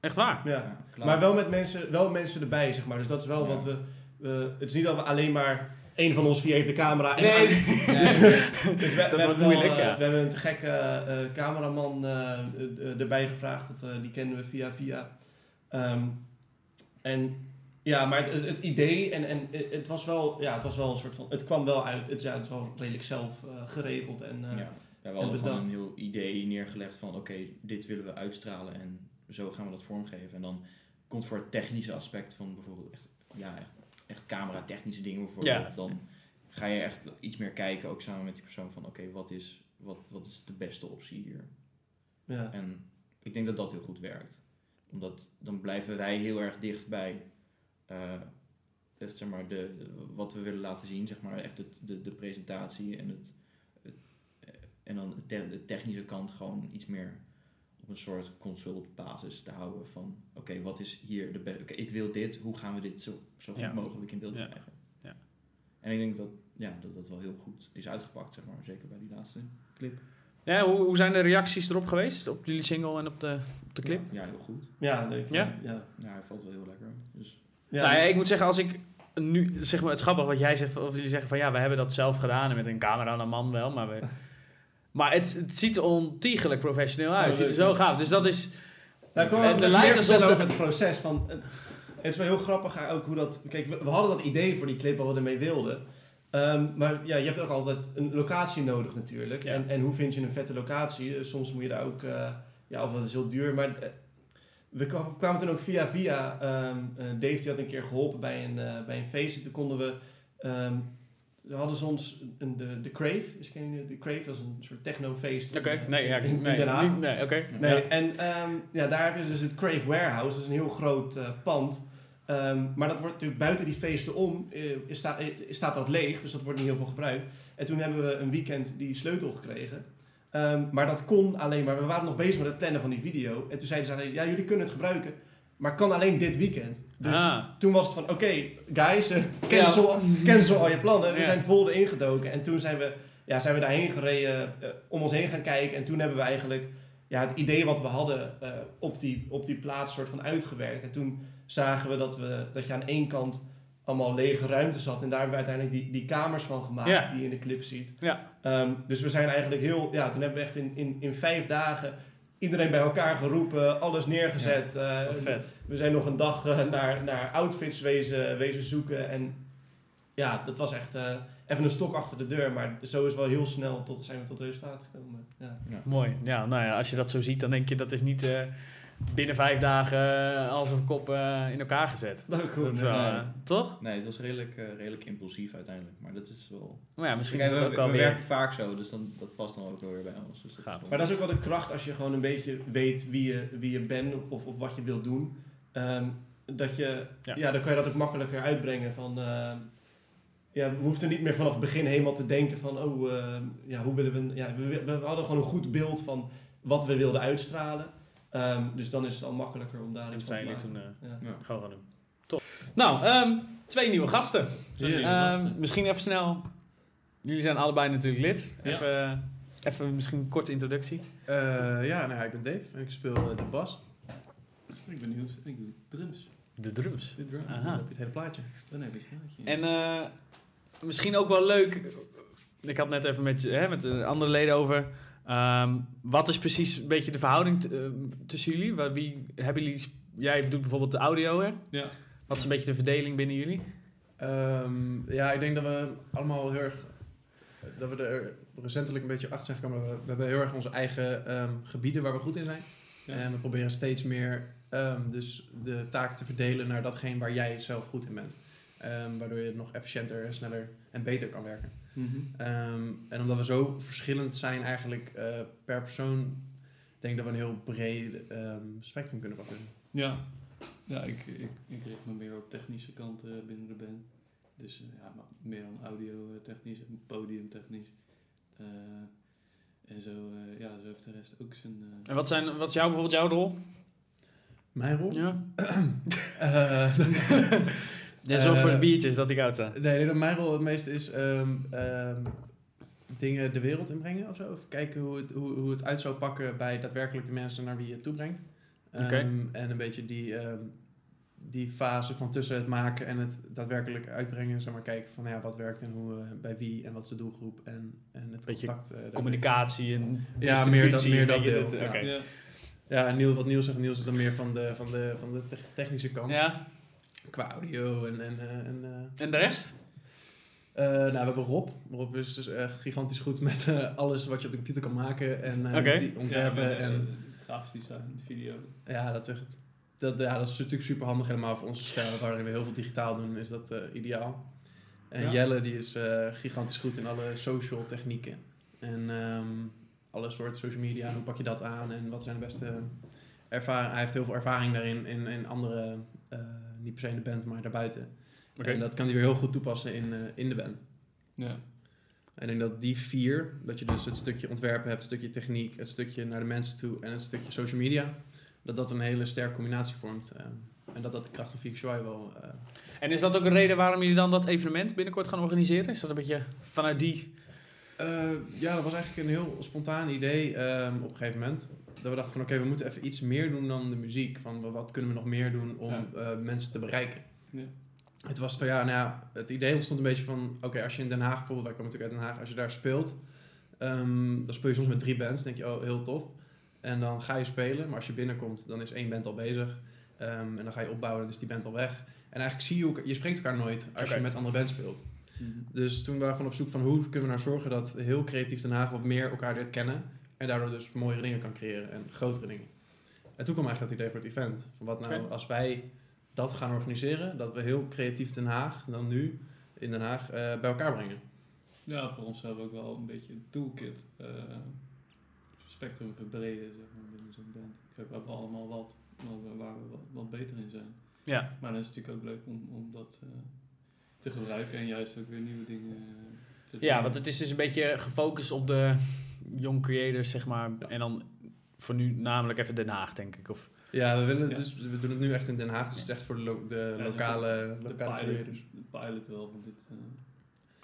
Echt waar? ja. Ja, klaar. Maar wel met mensen, wel mensen erbij, zeg maar. Dus dat is wel Ja. wat we, we... Het is niet dat we alleen maar... één van ons vier heeft de camera. En Nee, Dus we, we wordt hebben moeilijk, wel, eh, ja. We hebben een te gekke eh, cameraman erbij gevraagd. Dat, eh, die kennen we via via. Ehm, en ja, maar het, het idee en, en het was wel, ja, het was wel een soort van, het kwam wel uit. Het, ja, het is wel redelijk zelf eh, geregeld en eh, ja. ja, we hadden gewoon een heel idee neergelegd van oké, dit willen we uitstralen en zo gaan we dat vormgeven. En dan komt voor het technische aspect van bijvoorbeeld echt, ja, echt, echt camera technische dingen bijvoorbeeld. Dan ga je echt iets meer kijken, ook samen met die persoon van oké, wat, is, wat, wat is de beste optie hier? ja. En ik denk dat dat heel goed werkt. Omdat dan blijven wij heel erg dicht bij eh, het, zeg maar, de, wat we willen laten zien. Zeg maar, echt het, de, de presentatie en, het, het, eh, en dan de, te- de technische kant gewoon iets meer op een soort consultbasis te houden. Van oké, wat is hier de beste... Oké, ik wil dit, hoe gaan we dit zo, zo goed Ja. mogelijk in beeld Ja. krijgen? Ja. En ik denk dat, ja, dat dat wel heel goed is uitgepakt, zeg maar. Zeker bij die laatste clip. Ja, hoe, hoe zijn de reacties erop geweest? Op jullie single en op de, op de clip? Ja, heel goed. Ja, leuk. Ja? ja. Ja, hij valt wel heel lekker. Dus Ja, nou ja, ik moet zeggen, als ik nu, zeg maar, het is grappig wat jij zegt, of jullie zeggen van ja, we hebben dat zelf gedaan en met een camera en een man wel, maar we, maar het, het ziet er ontiegelijk professioneel uit. Ja, het ziet er zo gaaf. Dus dat is, Nou, ik wil Het lijkt meer alsof over het proces. Van, het, het is wel heel grappig ook hoe dat... Kijk, we, we hadden dat idee voor die clip wat we ermee wilden. Ehm, maar ja, je hebt ook altijd een locatie nodig natuurlijk. Ja. En, en hoe vind je een vette locatie? Eh, Soms moet je daar ook... eh, ja, of dat is heel duur. Maar eh, we kwa- kwamen toen ook via via... eh, Dave die had een keer geholpen bij een, eh, bij een feest. En toen konden we... ehm, hadden ze ons een, de, de Crave. Dus ken je de Crave? Dat is een soort technofeest. oké, nee, ja, in, in nee, Den Haag. niet- nee, oké. Nee, Ja. en ja, daar hebben ze dus het Crave Warehouse, dat is een heel groot pand. Ehm, maar dat wordt natuurlijk buiten die feesten om, eh, is sta- eh, staat dat leeg, dus dat wordt niet heel veel gebruikt. En toen hebben we een weekend die sleutel gekregen. Ehm, maar dat kon alleen maar, we waren nog bezig met het plannen van die video. En toen zeiden ze alleen, ja jullie kunnen het gebruiken, maar kan alleen dit weekend. Dus Ah. toen was het van, oké guys, eh, cancel, cancel al je plannen. We Ja. zijn vol erin gedoken. En toen zijn we, ja, zijn we daarheen gereden, om ons heen gaan kijken. En toen hebben we eigenlijk ja, het idee wat we hadden eh, op, die, op die plaats soort van uitgewerkt. En toen zagen we dat, we dat je aan één kant allemaal lege ruimte zat. En daar hebben we uiteindelijk die, die kamers van gemaakt Ja. die je in de clip ziet. Ja. Ehm, dus we zijn eigenlijk heel... Ja, toen hebben we echt in, in, in vijf dagen iedereen bij elkaar geroepen. Alles neergezet. eh, Wat vet. we zijn nog een dag eh, naar, naar outfits wezen, wezen zoeken. En ja, dat was echt eh, even een stok achter de deur. Maar zo is wel heel snel tot, zijn we tot resultaat gekomen. Ja. Mooi. Ja, nou ja, als je dat zo ziet, dan denk je dat is niet eh, binnen vijf dagen eh, als een kop in elkaar gezet. Dat is goed. Dat is wel, nee. toch? Nee, het was redelijk, eh, redelijk impulsief uiteindelijk. Maar dat is wel... Maar ja, misschien Kijk, is het we ook we weer... werken vaak zo, dus dan, dat past dan ook wel weer bij ons. Dus dat Maar dat is ook wel de kracht als je gewoon een beetje weet wie je, wie je bent of, of wat je wilt doen. Ehm, dat je, Ja. ja. dan kan je dat ook makkelijker uitbrengen. Van, ehm, ja, we hoefden niet meer vanaf het begin helemaal te denken van, oh, ehm, ja, hoe willen we... Ja, we, we, hadden gewoon een goed beeld van wat we wilden uitstralen. Ehm, dus dan is het al makkelijker om daar iets van te jullie maken. toen eh, Ja. Ja. gewoon gaan doen. Top. Nou, ehm, twee nieuwe gasten. Twee nieuwe Ehm, gasten. misschien even snel. Jullie zijn allebei natuurlijk lid. Ja. Even, eh, even misschien een korte introductie. Eh, ja, nou, ja, ik ben Dave en ik speel eh, de bas. Ik ben nieuws. Ik doe drums. De drums. De drums. Aha. Dan heb je het hele plaatje. Dan heb ik het plaatje. En eh, misschien ook wel leuk. Ik had net even met, je- hè, met de andere leden over. ehm, wat is precies een beetje de verhouding t- eh, tussen jullie? Wie hebben jullie? Jij doet bijvoorbeeld de audio, hè? Ja. Wat is een beetje de verdeling binnen jullie? Ehm, ja, ik denk dat we allemaal heel erg dat we er recentelijk een beetje achter zijn gekomen. We, we hebben heel erg onze eigen ehm, gebieden waar we goed in zijn. Ja. En we proberen steeds meer ehm, dus de taken te verdelen naar datgene waar jij zelf goed in bent. Ehm, waardoor je nog efficiënter, en sneller en beter kan werken. Mhm. Ehm, en omdat we zo verschillend zijn eigenlijk eh, per persoon, denk ik dat we een heel breed ehm, spectrum kunnen pakken. Ja, ja ik, ik, ik richt me meer op technische kanten binnen de band. Dus eh, ja, maar meer dan audio-technisch en podiumtechnisch. Eh en zo, eh, ja, zo heeft de rest ook zijn... eh, En wat, zijn, wat is jou, bijvoorbeeld jouw rol? Mijn rol? Ja. Eh, Ja, zorg voor de Eh, biertjes dat ik uit sta. nee, nee, dat mijn rol het meeste is ehm, ehm, dingen de wereld inbrengen of zo. Of kijken hoe het, hoe, hoe het uit zou pakken bij daadwerkelijk de mensen naar wie je het toebrengt. Ehm, Oké. En een beetje die, ehm, die fase van tussen het maken en het daadwerkelijk uitbrengen. Zeg maar kijken van ja, wat werkt en hoe, eh, bij wie en wat is de doelgroep en, en het Beetje contact. eh. Communicatie en Ja, meer dat, distributie, meer dat deel. oké. ja. Ja, en Niels, wat Niels zegt, Niels is dan meer van de, van de, van de te- technische kant. Ja, Qua audio en... en, eh, en eh, en de rest? Eh, nou, we hebben Rob. Rob is dus echt gigantisch goed met eh, alles wat je op de computer kan maken. En eh, Oké. die ontwerpen. Ja, en grafisch design, video. ja, dat is, echt, dat, ja, dat is natuurlijk super handig helemaal voor onze stijl. Waarin we heel veel digitaal doen, is dat eh, ideaal. En Ja. Jelle die is eh, gigantisch goed in alle social technieken. En ehm, alle soorten social media. En hoe pak je dat aan? En wat zijn de beste ervaringen? Hij heeft heel veel ervaring daarin in, in andere, eh, niet per se in de band, maar daarbuiten. Oké. En dat kan hij weer heel goed toepassen in, eh, in de band. Ja. En ik denk dat die vier, dat je dus het stukje ontwerpen hebt, het stukje techniek, het stukje naar de mensen toe en het stukje social media, dat dat een hele sterke combinatie vormt. eh, en dat dat de kracht van UI wel... eh, En is dat ook een reden waarom jullie dan dat evenement binnenkort gaan organiseren? Is dat een beetje vanuit die... eh, ja, dat was eigenlijk een heel spontaan idee ehm, op een gegeven moment. Dat we dachten van oké, we moeten even iets meer doen dan de muziek. Van wat kunnen we nog meer doen om Ja. eh, mensen te bereiken. Ja. Het was van ja, nou ja, het idee ontstond een beetje van oké, als je in Den Haag bijvoorbeeld, wij komen natuurlijk uit Den Haag, als je daar speelt, ehm, dan speel je soms met drie bands, denk je oh heel tof. En dan ga je spelen, maar als je binnenkomt, dan is één band al bezig. Ehm, en dan ga je opbouwen, dan is die band al weg. En eigenlijk zie je ook, je spreekt elkaar nooit als je met andere bands speelt. Mhm. Dus toen waren we van op zoek van hoe kunnen we nou zorgen dat heel creatief Den Haag wat meer elkaar leert kennen. En daardoor dus mooiere dingen kan creëren en grotere dingen. En toen kwam eigenlijk dat idee voor het event. Van wat nou als wij dat gaan organiseren, dat we heel creatief Den Haag, dan nu in Den Haag, eh, bij elkaar brengen. Ja, voor ons hebben we ook wel een beetje een toolkit. eh spectrum verbreden, zeg maar, binnen zo'n band. We hebben allemaal wat waar we, waar we wat, wat beter in zijn. Ja, Maar dan is het natuurlijk ook leuk om, om dat eh, te gebruiken en juist ook weer nieuwe dingen eh, te ja, doen. want het is dus een beetje gefocust op de young creators, zeg maar. En dan voor nu namelijk even Den Haag, denk ik. Of, Ja, we willen het Ja. dus, we doen het nu echt in Den Haag, dus het is echt voor de, lo- de Ja, lokale, de lokale pilot, creators. de pilot wel van dit. eh,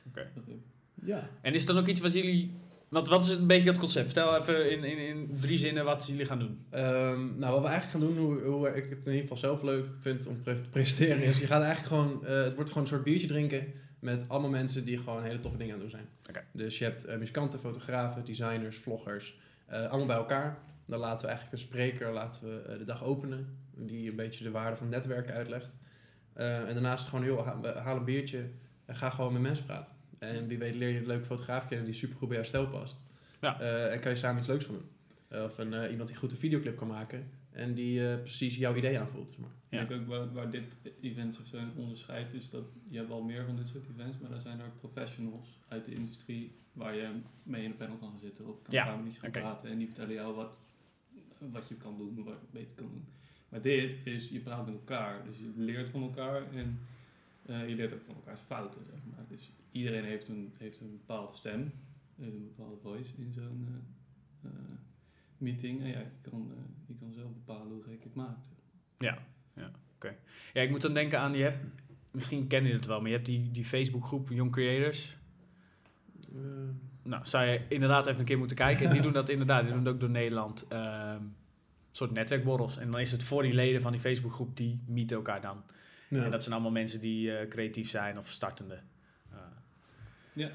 Oké. Ja. En is er dan ook iets wat jullie... Want wat is het een beetje het concept? Vertel even in, in, in drie zinnen wat jullie gaan doen. Ehm, nou, wat we eigenlijk gaan doen, hoe, hoe ik het in ieder geval zelf leuk vind om te presenteren, is je gaat eigenlijk gewoon, eh, het wordt gewoon een soort biertje drinken met allemaal mensen die gewoon hele toffe dingen aan het doen zijn. Oké. Dus je hebt eh, muzikanten, fotografen, designers, vloggers, eh, allemaal bij elkaar. Dan laten we eigenlijk een spreker laten we, de dag openen, die een beetje de waarde van netwerken uitlegt. Eh, en daarnaast gewoon heel, ha- haal een biertje en ga gewoon met mensen praten. En wie weet leer je een leuke fotograaf kennen die super goed bij jouw stijl past. Ja. Eh, en kan je samen iets leuks gaan doen. Eh, Of een, eh, iemand die goed een videoclip kan maken en die eh, precies jouw idee aanvoelt. Zeg maar. Ja. Ik denk ook waar, waar dit event zich zo in onderscheidt, is dat je hebt wel meer van dit soort events, maar daar zijn er professionals uit de industrie waar je mee in een panel kan gaan zitten of kan Ja, gaan gaan praten en die vertellen jou wat, wat je kan doen, wat je beter kan doen. Maar dit is, je praat met elkaar, dus je leert van elkaar en eh, je leert ook van elkaars fouten, zeg maar. Dus iedereen heeft een, heeft een bepaalde stem, een bepaalde voice in zo'n eh, eh, meeting. En ja, je kan, eh, je kan zelf bepalen hoe gek je het maakt. Ja, ik moet dan denken aan, je hebt, misschien kennen jullie het wel, maar je hebt die, die Facebookgroep Young Creators. Eh, Nou, zou je inderdaad even een keer moeten kijken. Die doen dat inderdaad, die doen het ook door Nederland. ehm, een soort netwerkborrels. En dan is het voor die leden van die Facebookgroep, die meeten elkaar dan. Ja. En dat zijn allemaal mensen die eh, creatief zijn of startende. Eh, Ja,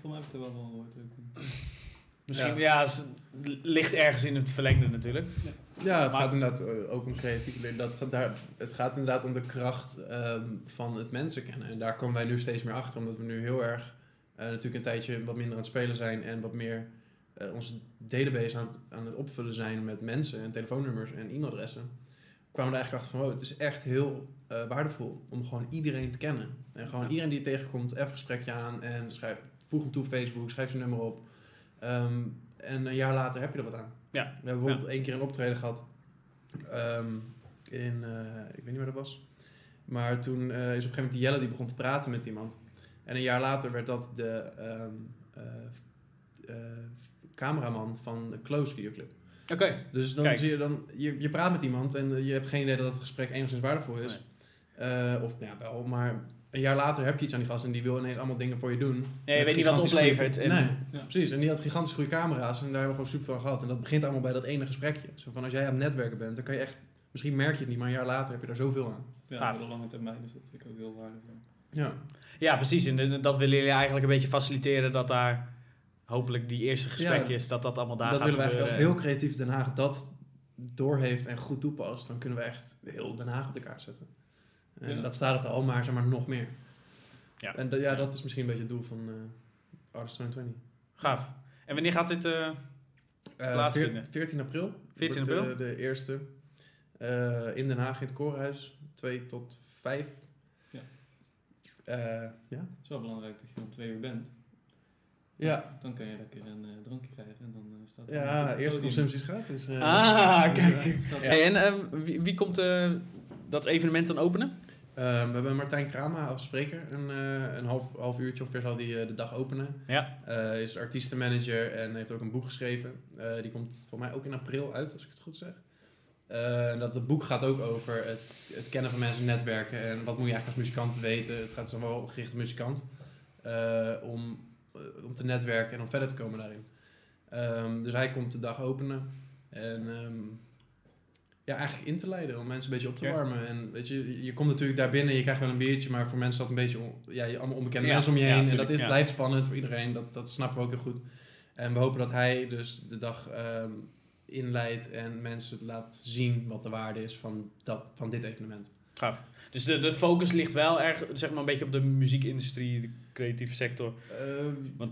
voor mij heb ik er wel van gehoord. ook. misschien, ja, het ligt ergens in het verlengde natuurlijk. Ja, het Maar- gaat inderdaad eh, ook om creatieve leren. Dat, gaat daar, het gaat inderdaad om de kracht ehm, van het mensen kennen. En daar komen wij nu steeds meer achter, omdat we nu heel erg eh, natuurlijk een tijdje wat minder aan het spelen zijn en wat meer eh, onze database aan, het- aan het opvullen zijn met mensen en telefoonnummers en e-mailadressen, kwamen we er eigenlijk achter van, wow, het is echt heel eh, waardevol om gewoon iedereen te kennen. En gewoon Ja. iedereen die je tegenkomt, even een gesprekje aan en schrijf, voeg hem toe op Facebook, schrijf zijn nummer op. Ehm, en een jaar later heb je er wat aan. Ja. We hebben bijvoorbeeld één keer een optreden gehad ehm, in, eh, ik weet niet waar dat was. Maar toen eh, is op een gegeven moment die Jelle die begon te praten met iemand. En een jaar later werd dat de ehm, eh, eh, cameraman van de Close videoclip. Oké. Dus dan Kijk. zie je dan, je, je praat met iemand en eh, je hebt geen idee dat het gesprek enigszins waardevol is. Eh, of nou ja, wel, maar een jaar later heb je iets aan die gast en die wil ineens allemaal dingen voor je doen. Ja, je weet niet wat het oplevert. goede- Nee, Ja. precies. En die had gigantisch goede camera's en daar hebben we gewoon super van gehad. En dat begint allemaal bij dat ene gesprekje. Zo van als jij aan het netwerken bent, dan kan je echt, misschien merk je het niet, maar een jaar later heb je daar zoveel aan. Ja, voor de lange termijn is dat natuurlijk ook heel waardevol. Ja. Ja, precies. En dat willen jullie eigenlijk een beetje faciliteren dat daar hopelijk die eerste gesprekjes, dat dat allemaal daar dat gaat willen als heel creatief Den Haag dat doorheeft en goed toepast, dan kunnen we echt heel Den Haag op de kaart zetten. En Ja. dat staat het al, maar zeg maar nog meer. Ja. En dat- ja, dat is misschien een beetje het doel van eh Artist 2020. Gaaf. En wanneer gaat dit... eh, Eh, Plaatsvinden. veer- 14 april. 14 wordt, april? de eerste. Eh, in Den Haag in het Koorhuis. 2 tot 5. Ja. Eh, ja. Het is wel belangrijk dat je om twee uur bent. Ja. Dan kan je lekker een eh, drankje krijgen en dan eh, staat er Ja, eerste consumptie is gratis. eh. Ah, Dus, kijk. eh, Hey, en ehm, wie, wie komt eh, dat evenement dan openen? Ehm, we hebben Martijn Krama als spreker. Een, eh, een half, half uurtje ongeveer zal hij de dag openen. Ja. Hij is artiestenmanager en heeft ook een boek geschreven. Eh, die komt voor mij ook in april uit, als ik het goed zeg. Eh, en dat het boek gaat ook over het, het kennen van mensen, netwerken en wat moet je eigenlijk als muzikant weten. Het gaat dus dan wel gericht op muzikant. eh, om, om te netwerken en om verder te komen daarin. Ehm, dus hij komt de dag openen. En ehm, ja, eigenlijk in te leiden, om mensen een beetje op te Ja. warmen. En weet je, je- komt natuurlijk daar binnen, je krijgt wel een biertje, maar voor mensen dat een beetje, on- ja, je- allemaal onbekende Ja, mensen om je ja, heen. en dat is, blijft spannend voor iedereen, dat, dat snappen we ook heel goed. En we hopen dat hij dus de dag ehm, inleidt en mensen laat zien wat de waarde is van, dat, van dit evenement. Gaaf. Dus de, de focus ligt wel erg, zeg maar, een beetje op de muziekindustrie, de creatieve sector. De,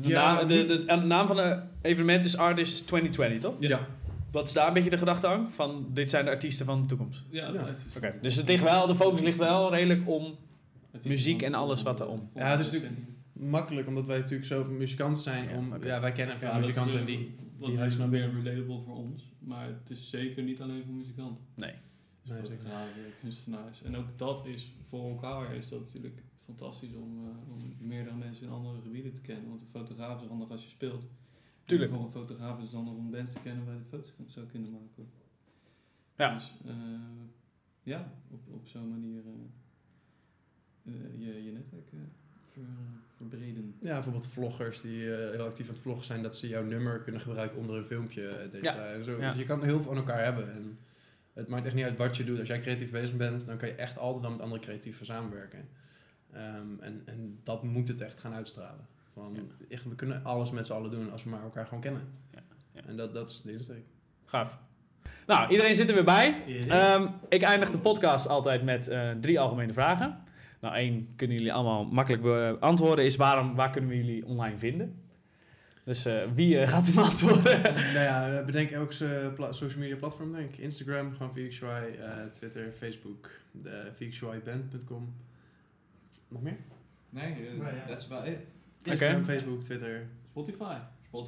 Ja, naam, de, de, de naam van het evenement is Artist 2020, toch? ja. Wat is daar een beetje de gedachte aan? Van, dit zijn de artiesten van de toekomst. Ja, is- Oké, dus het ligt wel, de focus ligt wel redelijk om... is muziek en alles wat erom. Ja, het is natuurlijk makkelijk, omdat wij natuurlijk zoveel muzikanten zijn. Ja, om, ja, wij kennen veel Ja, dat is muzikanten weer die... wat die naar meer binnen. relatable voor ons. Maar het is zeker niet alleen voor muzikanten. Nee. Nee, fotografen, kunstenaars. En ook dat is voor elkaar is dat natuurlijk fantastisch om, eh, om meerdere mensen in andere gebieden te kennen. Want een fotograaf is handig als je speelt. Tuurlijk. En voor een fotograaf is het handig om bands te kennen waar je foto's zou kunnen maken. Ja. Dus eh, ja, op, op zo'n manier eh, eh, je, je netwerk eh, ver, verbreden. Ja, bijvoorbeeld vloggers die eh, heel actief aan het vloggen zijn, dat ze jouw nummer kunnen gebruiken onder een filmpje. cetera, en zo. Ja. Dus je kan heel veel aan elkaar hebben. En het maakt echt niet uit wat je doet. Als jij creatief bezig bent, dan kan je echt altijd dan met andere creatieven samenwerken. Ehm, en, en dat moet het echt gaan uitstralen. Van, Ja. echt, we kunnen alles met z'n allen doen als we maar elkaar gewoon kennen. Ja, ja. En dat, dat is de insteek. Gaaf. Nou, iedereen zit er weer bij. Ehm, ik eindig de podcast altijd met eh, drie algemene vragen. Nou, één kunnen jullie allemaal makkelijk beantwoorden. Is waarom, waar kunnen we jullie online vinden? Dus eh, wie eh, gaat hem antwoorden? nou ja, eh, bedenk elk pla- social media platform, denk ik. Instagram, gewoon VXY, eh Twitter, Facebook, uh, VXYBand.com. Nog meer? Nee, uh, that's about it. Instagram, Facebook, Twitter. Spotify.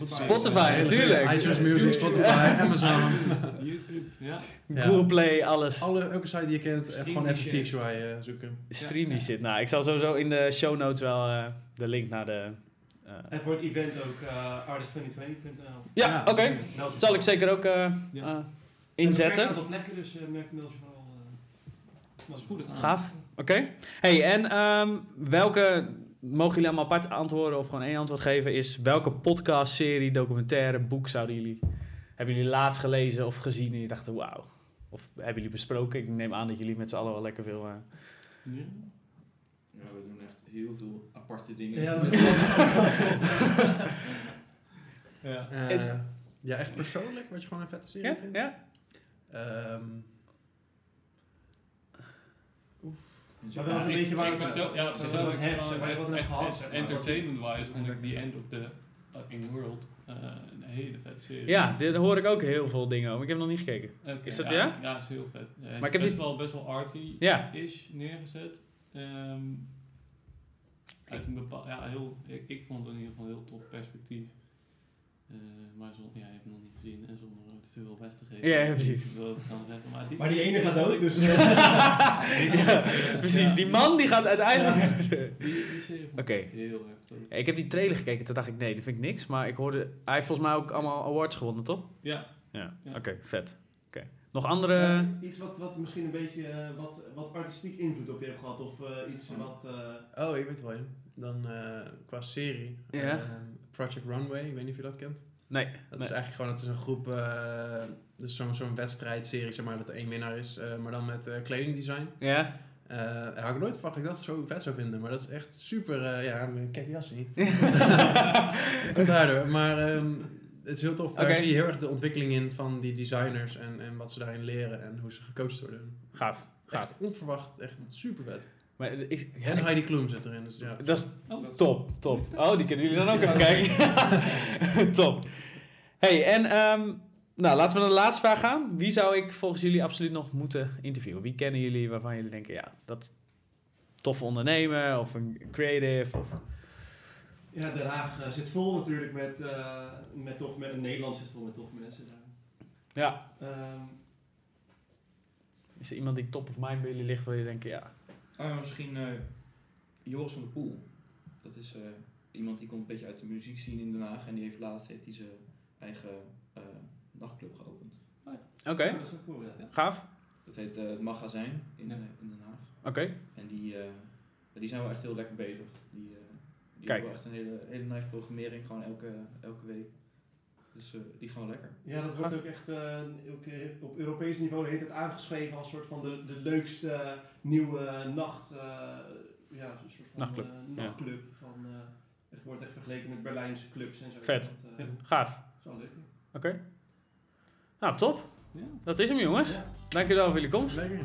Spotify, Ja, natuurlijk. iTunes Music, Spotify, Amazon. YouTube. Ja. Google Play, alles. Alle, elke site die je kent, gewoon even. VXY zoeken. Stream die shit. Nou, ik zal sowieso in de show notes wel eh, de link naar de... eh, En voor het event ook uh, artist2020.nl. ja, Ja, oké. Zal ik zeker ook eh, eh, inzetten. Een aantal plekken, dus uh, merk je vooral. Uh, Spoedig aan. Gaaf. Oké. Hey, en ehm, welke, mogen jullie allemaal apart antwoorden of gewoon één antwoord geven, is welke podcast, serie, documentaire, boek zouden jullie, hebben jullie laatst gelezen of gezien en je dachten, wauw. Of hebben jullie besproken? Ik neem aan dat jullie met z'n allen wel lekker veel... eh, Ja. Ja, we doen echt heel veel aparte dingen. Ja, ja. Eh, Is- ja, echt persoonlijk, wat je gewoon een vette serie ja? vindt. Ja? Ehm, zo. Maar wel een ik- beetje waar ik zelf- ja, heb. Entertainment-wise vond ik The End of the Fucking World eh, een hele vette serie. Ja, daar hoor ik ook heel veel dingen over. Ik heb nog niet gekeken. Is dat ja? ja? Ja, is heel vet. Ja, Maar maar ik heb best, die- wel, best wel arty Ja. is neergezet. Ehm, uit een bepaald, ja, heel, ik, ik vond het in ieder geval een heel tof perspectief. Eh, maar zo, ja, je hebt hem nog niet gezien en zonder er te veel weg te geven. Ja, ja, precies. Ik wil het gaan zeggen, maar, Maar die ene gaat dood, dus... ja, precies. Die man die gaat uiteindelijk... Die, die serie vond heel erg. Ja, ik heb die trailer gekeken, toen dacht ik, nee, dat vind ik niks. Maar ik hoorde, hij heeft volgens mij ook allemaal awards gewonnen, toch? Ja, Ja, Ja. oké, vet. Nog andere... Eh, iets wat, wat misschien een beetje eh, wat, wat artistiek invloed op je hebt gehad, of eh, iets wat... eh, Oh, ik weet wel. Dan eh, qua serie. Ja. ehm, Project Runway, ik weet niet of je dat kent. nee. Dat nee. is eigenlijk gewoon, het is een groep, eh dus zo'n zo'n wedstrijdserie, zeg maar, dat er één winnaar is, eh, maar dan met eh, kledingdesign. Ja? Eh daar had ik nooit verwacht dat ik dat zo vet zou vinden, maar dat is echt super, eh, ja, mijn kijk jas niet. Daardoor, maar ehm, het is heel tof. Daar zie je heel erg de ontwikkeling in van die designers en, en wat ze daarin leren en hoe ze gecoacht worden. Gaaf. Gaaf. Echt onverwacht, echt super vet. Maar ik, ja, En Heidi Klum zit erin, dus ja. dat is Oh. top, top. Oh, die kunnen jullie dan ook even kijken. top. Hey, en ehm, nou, laten we naar de laatste vraag gaan. Wie zou ik volgens jullie absoluut nog moeten interviewen? Wie kennen jullie waarvan jullie denken, ja, dat toffe ondernemer of een creative? Of... Ja, Den Haag eh, zit vol natuurlijk met, eh met toffe mensen. Nederland zit vol met toffe mensen daar. Ja. Ehm, Is er iemand die top of mind bij jullie ligt waar je denkt, ja, Ah, misschien eh, Joris van der Poel. Dat is eh, iemand die komt een beetje uit de muziek zien in Den Haag. En die heeft laatst heeft hij zijn eigen eh, nachtclub geopend. oké, ja, dat is cool, ja. gaaf. Dat heet eh, het Magazijn in, Ja. in Den Haag. Oké, En die, eh, die zijn wel echt heel lekker bezig. Die, die Kijk. hebben echt een hele, hele nice programmering, gewoon elke, elke week. Dus eh, die gaan wel lekker. Ja, dat wordt ook echt eh, ook, eh, op Europees niveau heet het aangeschreven als soort van de, de leukste nieuwe nacht, eh, ja, een soort van Nachtclub, ja. nachtclub. Van, eh, het wordt echt vergeleken met Berlijnse clubs en zo. Vet. Dat, gaaf. is wel leuk. Oké. Nou, top. Ja. Dat is hem, jongens. Ja. Dank jullie wel voor jullie komst. Lekker.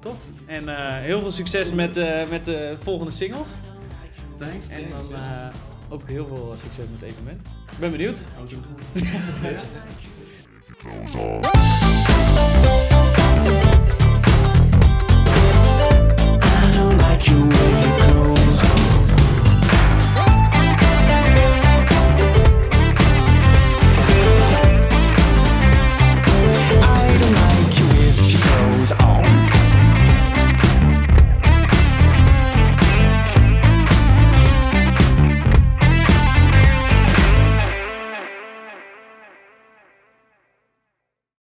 Top. En eh, heel veel succes met, eh, met de volgende singles. En dan eh, ook heel veel eh, succes met het evenement. Ik ben benieuwd. Dankjewel.